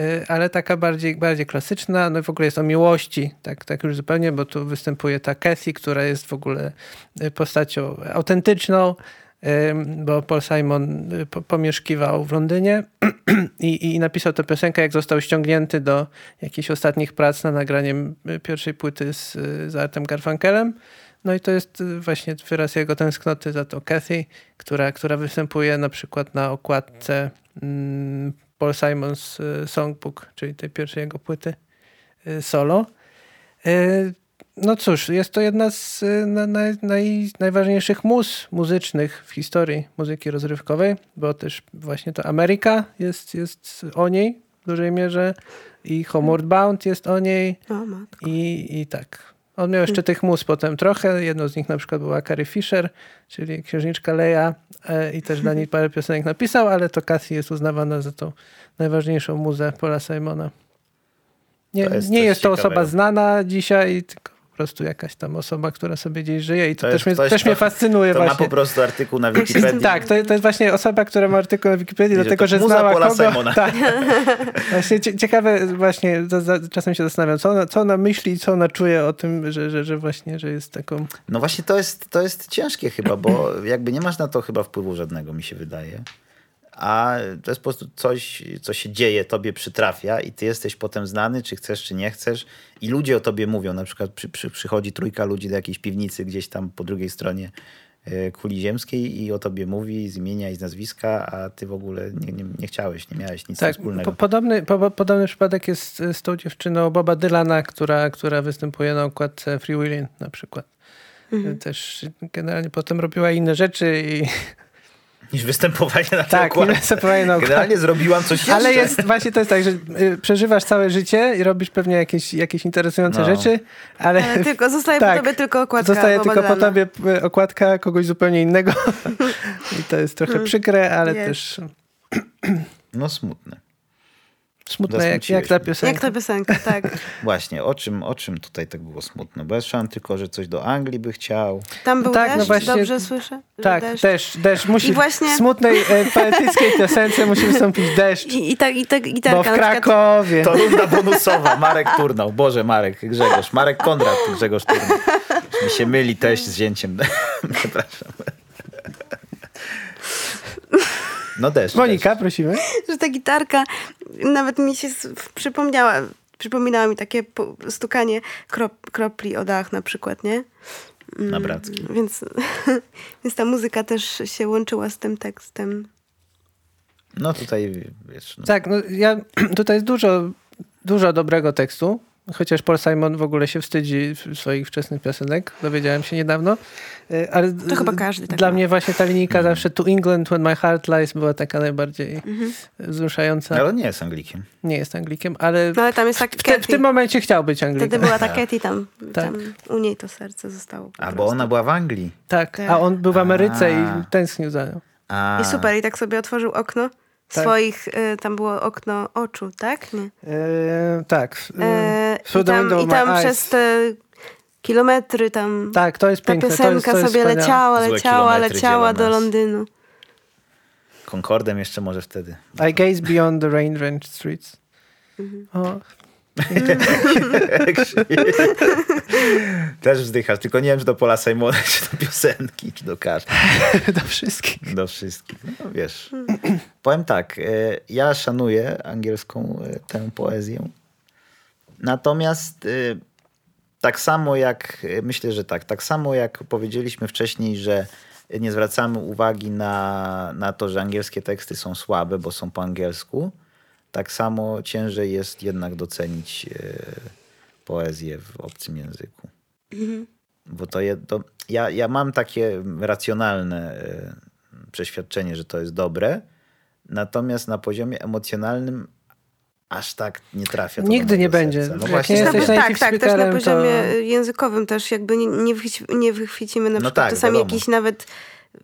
y, ale taka bardziej, bardziej klasyczna. No i w ogóle jest o miłości, tak, tak już zupełnie, bo tu występuje ta Cathy, która jest w ogóle y, postacią autentyczną, bo Paul Simon y, po, pomieszkiwał w Londynie i, i napisał tę piosenkę, jak został ściągnięty do jakichś ostatnich prac na nagraniem y, pierwszej płyty z, y, z Artem Garfunkelem. No i to jest właśnie wyraz jego tęsknoty za tą Cathy, która, która występuje na przykład na okładce mm, Paul Simon's Songbook, czyli tej pierwszej jego płyty solo. No cóż, jest to jedna z y, na, na, naj, najważniejszych mus muzycznych w historii muzyki rozrywkowej, bo też właśnie to Ameryka jest, jest o niej w dużej mierze i Homeward Bound jest o niej O, i, i tak. On miał jeszcze tych mus potem trochę. Jedną z nich na przykład była Carrie Fisher, czyli księżniczka Leia e, i też dla niej parę piosenek napisał, ale to Cassie jest uznawana za tą najważniejszą muzę Paula Simona. Nie, To jest nie jest to osoba ciekawego. znana dzisiaj, tylko prostu jakaś tam osoba, która sobie gdzieś żyje i to, To też, mnie, ktoś, też kto- mnie fascynuje To ma właśnie. po prostu artykuł na Wikipedii. Tak, to, to jest właśnie osoba, która ma artykuł na Wikipedii, I że dlatego to że muza znała Paula kogo. Simona. Tak. Właśnie cie, ciekawe, właśnie za, za, czasem się zastanawiam, co ona, co ona myśli i co ona czuje o tym, że, że, że właśnie, że jest taką... No właśnie to jest, to jest ciężkie chyba, bo jakby nie masz na to chyba wpływu żadnego, mi się wydaje. A to jest po prostu coś, co się dzieje, tobie przytrafia i ty jesteś potem znany, czy chcesz, czy nie chcesz. I ludzie o tobie mówią. Na przykład przy, przy, przychodzi trójka ludzi do jakiejś piwnicy gdzieś tam po drugiej stronie e, kuli ziemskiej i o tobie mówi, z imienia i z nazwiska, a ty w ogóle nie, nie, nie chciałeś, nie miałeś nic Tak, wspólnego. po, podobny, po, podobny przypadek jest z tą dziewczyną Boba Dylana, która, która występuje na okładce Free Willing na przykład. Też generalnie potem robiła inne rzeczy i Niż występowanie na tej tak, okładce. występowanie na okładce. Generalnie zrobiłam coś jeszcze. Ale jest, właśnie to jest tak, że y, przeżywasz całe życie i robisz pewnie jakieś, jakieś interesujące No. rzeczy, ale, Ale tylko, zostaje Tak. po tobie tylko okładka zostaje tylko po Dylana. tobie y, okładka kogoś zupełnie innego. I to jest trochę przykre, ale Jest. też No smutne. Smutne jak, jak ta piosenka. Jak ta piosenka, tak. Właśnie, o czym, o czym tutaj tak było smutne? Bo ja słyszałem tylko, że coś do Anglii by chciał. Tam był Tak, no deszcz, właśnie- dobrze słyszę? Tak, deszcz. deszcz, deszcz. Musi I właśnie- w smutnej, e, poetyckiej piosence musi wystąpić deszcz. I, i, tak, i tak, gitarka Bo w Krakowie. To runda bonusowa. Marek Turnał. Boże, Marek, Grzegorz. Marek Konrad, Grzegorz Turnał. Mi się myli teść z zięciem. Przepraszam. No deszcz. Monika, prosimy. że ta gitarka nawet mi się przypomniała, przypominała mi takie stukanie krop, kropli o dach na przykład, nie? Deszcz. Na Brackiej. Więc, więc ta muzyka też się łączyła z tym tekstem. No tutaj, wiesz, no, Tak, no ja, tutaj jest dużo, dużo dobrego tekstu, chociaż Paul Simon w ogóle się wstydzi swoich wczesnych piosenek, dowiedziałem się niedawno. E, Ale To chyba każdy tak Dla ma. mnie właśnie ta linijka zawsze To England When My Heart Lies była taka najbardziej Mhm. wzruszająca. ale on nie jest Anglikiem. Nie jest Anglikiem, ale No ale tam jest tak w, te, w tym momencie chciał być Anglikiem. Wtedy była ta Katy tam, Tak. tam. U niej to serce zostało. A bo ona była w Anglii. Tak, Tak. a on był w Ameryce A. i tęsknił za nią. A, I super, i tak sobie otworzył okno Tak. swoich, y, tam było okno oczu, tak? Nie. E, tak. E, E, I tam, i tam przez te kilometry tam Tak, to jest ta piękne. to jest, piosenka to jest sobie wspaniałe. leciała, leciała, leciała do. Londynu. Concordem jeszcze może wtedy. I gaze beyond the rain-drenched streets. Mhm. O, Też wzdychasz, tylko nie wiem, czy do Pola Simona, czy do piosenki, czy do każdej. do wszystkich. Do wszystkich. No wiesz. Powiem tak, e, ja szanuję angielską e, tę poezję. Natomiast e, tak samo jak, myślę, że tak, tak samo jak powiedzieliśmy wcześniej, że nie zwracamy uwagi na, na to, że angielskie teksty są słabe, bo są po angielsku, tak samo ciężej jest jednak docenić e, poezję w obcym języku. Bo to, je, to ja, ja mam takie racjonalne e, przeświadczenie, że to jest dobre, natomiast na poziomie emocjonalnym aż tak nie trafia. To Nigdy nie będzie. No właśnie, nie No, jesteś tak, tak, też na poziomie to- językowym też jakby nie, nie, wychwyci, nie wychwycimy na No przykład tak, czasami wiadomo. jakichś nawet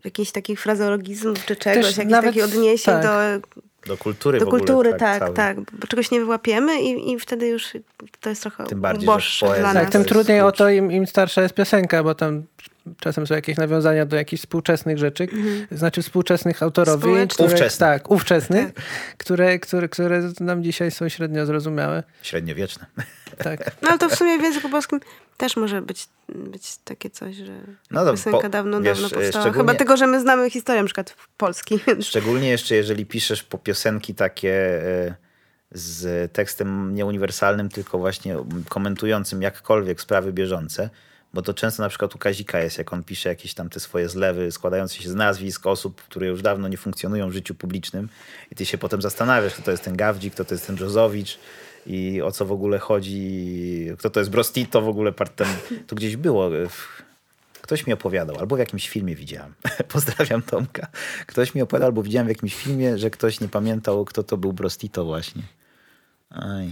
jakichś takich frazeologizmów czy czegoś, jakichś nawet- takich odniesień tak. do, do kultury do w ogóle. kultury, tak, tak, Bo czegoś nie wyłapiemy i, i wtedy już to jest trochę Tym bardziej, poezji dla Tak, Tak, nas. tym jest trudniej o to, im, im starsza jest piosenka, bo tam czasem są jakieś nawiązania do jakichś współczesnych rzeczy, znaczy współczesnych autorowi. Które- Ówczesnych. Tak, ówczesnych, które, które, które nam dzisiaj są średnio zrozumiałe. Średniowieczne. Tak. No ale to w sumie w języku polskim też może być, być takie coś, że No piosenka po- dawno, wiesz, dawno e, powstała. Chyba tego, że my znamy historię na przykład Polski. Szczególnie jeszcze, jeżeli piszesz po piosenki takie e, z tekstem nieuniwersalnym, tylko właśnie komentującym jakkolwiek sprawy bieżące, bo to często na przykład u Kazika jest, jak on pisze jakieś tam te swoje zlewy składające się z nazwisk osób, które już dawno nie funkcjonują w życiu publicznym i ty się potem zastanawiasz, kto to jest ten Gawdzik, kto to jest ten Brzozowicz i o co w ogóle chodzi, kto to jest Brostito w ogóle, part- ten, to gdzieś było e, Ktoś mi opowiadał, albo w jakimś filmie widziałem. Pozdrawiam Tomka. Ktoś mi opowiadał, albo widziałem w jakimś filmie, że ktoś nie pamiętał, kto to był Brostito właśnie. Aj.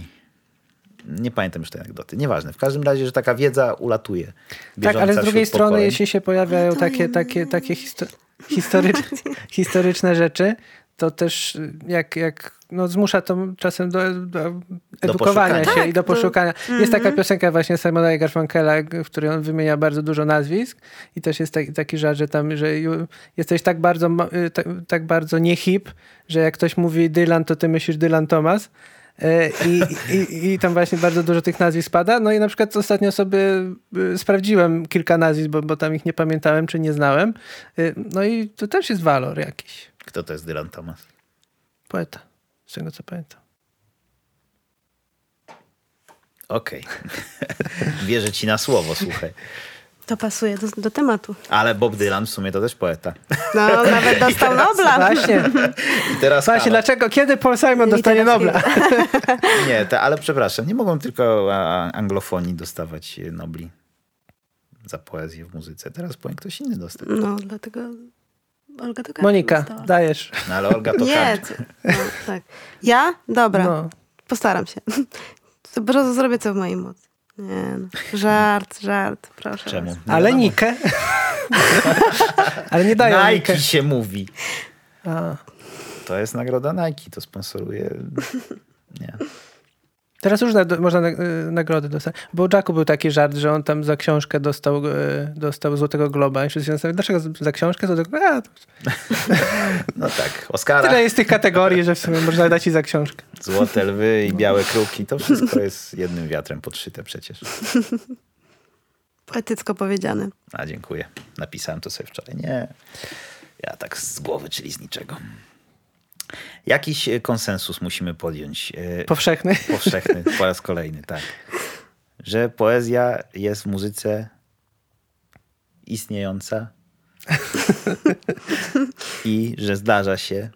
Nie pamiętam już tej anegdoty. Nieważne. W każdym razie, że taka wiedza ulatuje. Tak, ale z drugiej strony, pokoleń. jeśli się pojawiają takie, takie, takie histo historyczne, historyczne rzeczy, to też y, jak, jak no, zmusza to czasem do, do edukowania poszukania. się Tak, i do to- poszukania. Jest taka piosenka właśnie Simona i Garfunkela, w której on wymienia bardzo dużo nazwisk i też jest taki, taki żart, że tam, że jesteś tak bardzo, y, tak, tak bardzo nie hip, że jak ktoś mówi Dylan, to ty myślisz Dylan Thomas. E, I, i, I tam właśnie bardzo dużo tych nazwisk pada. No i na przykład ostatnio sobie y, sprawdziłem kilka nazwisk, bo, bo tam ich nie pamiętałem czy nie znałem. Y, No i to też jest walor jakiś. Kto to jest Dylan Thomas? Poeta, z tego co pamiętam. Okej. Wierzę ci na słowo, słuchaj. To pasuje do, do tematu. Ale Bob Dylan w sumie to też poeta. No, nawet dostał Nobla. Właśnie. I teraz Właśnie, halo. dlaczego? Kiedy Paul Simon dostanie Nobla? Nie, te, ale przepraszam, nie mogą tylko a, anglofonii dostawać e, Nobli za poezję w muzyce. Teraz powinien ktoś inny dostać. No, dlatego Olga Tokarczuk Monika, dostała. dajesz. No ale Olga to Nie, no, tak. Ja? Dobra, No. postaram się. To zrobię co w mojej mocy. Nie no. Żart, żart, proszę. Czemu? Nie Ale wiadomo. Nikę. Ale nie dają Nikę. Nike się mówi. A. To jest nagroda Nike, to sponsoruje. Nie. Teraz już na, można na, y, nagrody dostać. Bo o Jacku był taki żart, że on tam za książkę dostał, y, dostał Złotego Globa. I wszyscy się zastanawiają, dlaczego za- książkę Złotego Globa? No tak, Oscara, tyle jest tych kategorii, że w sumie można dać i za książkę. złote lwy i białe kruki, to wszystko jest jednym wiatrem podszyte przecież. Poetycko powiedziane. A dziękuję. Napisałem to sobie wczoraj. Nie. Ja tak z głowy, czyli z niczego. Jakiś e, konsensus musimy podjąć. e, Powszechny. Powszechny po raz kolejny, tak. Że poezja jest w muzyce istniejąca i że zdarza się,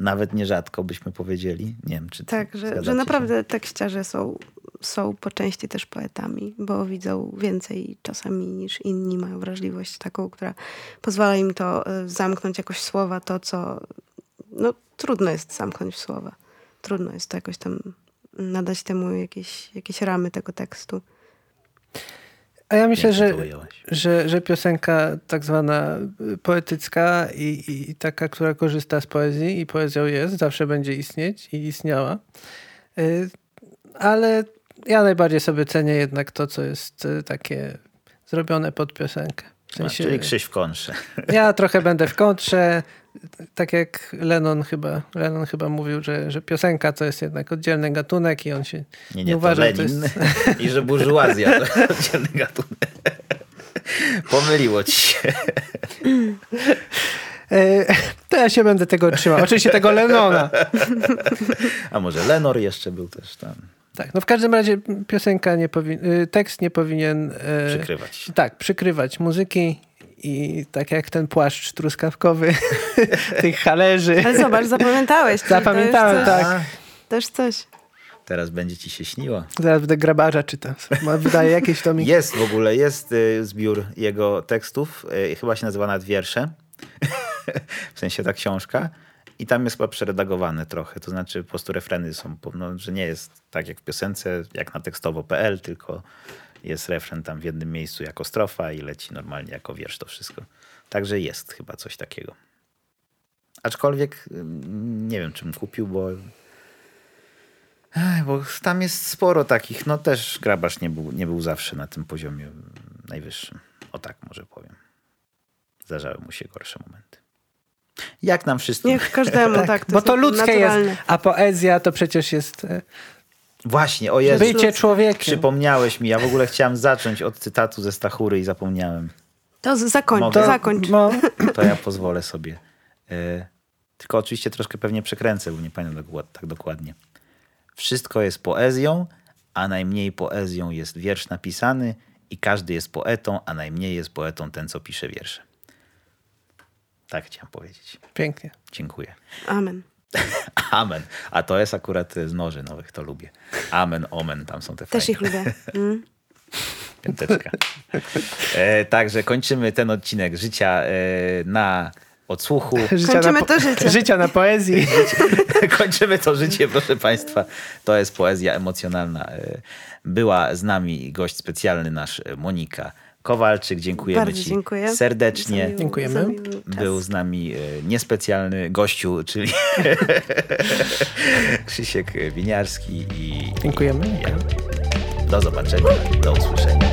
nawet nierzadko byśmy powiedzieli, nie wiem, czy Tak, że, że się? naprawdę tekściarze są, są po części też poetami, bo widzą więcej czasami niż inni, mają wrażliwość taką, która pozwala im to y, zamknąć jakoś słowa, to co no, trudno jest zamknąć w słowa. Trudno jest to jakoś tam nadać temu jakieś, jakieś ramy tego tekstu. A ja myślę, że, że, że piosenka tak zwana y, poetycka i, i, taka, która korzysta z poezji i poezją jest, zawsze będzie istnieć i istniała. Y, Ale ja najbardziej sobie cenię jednak to, co jest y, takie zrobione pod piosenkę. W A, sensie, Czyli Krzyś w kontrze. ja trochę będę w kontrze. Tak jak Lennon chyba, Lennon chyba mówił, że, że piosenka to jest jednak oddzielny gatunek i on się Nie, nie, to uważa, że to Lenin jest... i że burżuazja to oddzielny gatunek. Pomyliło ci się. E, To ja się będę tego trzymał. Oczywiście tego Lennona. A może Lenor jeszcze był też tam. Tak, no w każdym razie piosenka nie powinien, tekst nie powinien e, Przykrywać. tak, przykrywać muzyki i tak jak ten płaszcz truskawkowy tych halerzy. Ale zobacz, zapamiętałeś. to Zapamiętałem, coś, tak. Też coś. Teraz będzie ci się śniło. Zaraz będę grabarza czytał. Wydaje jakieś tomiki. Jest w ogóle, jest y, zbiór jego tekstów, y, chyba się nazywa Nad wiersze, w sensie ta książka. I tam jest chyba przeredagowane trochę, to znaczy po prostu refreny są, no, że nie jest tak jak w piosence, jak na tekstowo.pl, tylko jest refren tam w jednym miejscu jako strofa i leci normalnie jako wiersz to wszystko. Także jest chyba coś takiego. Aczkolwiek nie wiem, czym kupił, bo bo tam jest sporo takich, no też Grabarz nie był, nie był zawsze na tym poziomie najwyższym. O tak może powiem. Zdarzały mu się gorsze momenty. Jak nam wszystkim. Niech każdemu, tak. to Bo to ludzkie naturalne. jest, a poezja to przecież jest e, Właśnie, o Jezu. bycie człowiekiem. Przypomniałeś mi. Ja w ogóle chciałem zacząć od cytatu ze Stachury i zapomniałem. To zakończ, Mogę? to zakończ. No, To ja pozwolę sobie. E, tylko oczywiście troszkę pewnie przekręcę, bo nie pamiętam tak dokładnie. Wszystko jest poezją, a najmniej poezją jest wiersz napisany i każdy jest poetą, a najmniej jest poetą ten, co pisze wiersze. Tak chciałem powiedzieć. pięknie. Dziękuję. Amen. Amen. A to jest akurat z noży nowych, to lubię. Amen, omen, tam są te Też fajne. ich lubię. Mm. Piąteczka. E, także kończymy ten odcinek życia e, na odsłuchu. Życia Kończymy na, to życie. Życia na poezji. Kończymy to życie, proszę Państwa. To jest poezja emocjonalna. E, Była z nami gość specjalny nasz e, Monika Kowalczyk. Dziękujemy Bardzo Ci dziękuję. serdecznie. Miły- Dziękujemy. Był z nami e, niespecjalny gościu, czyli Krzysiek Winiarski i Dziękujemy. ja. Do zobaczenia, do usłyszenia.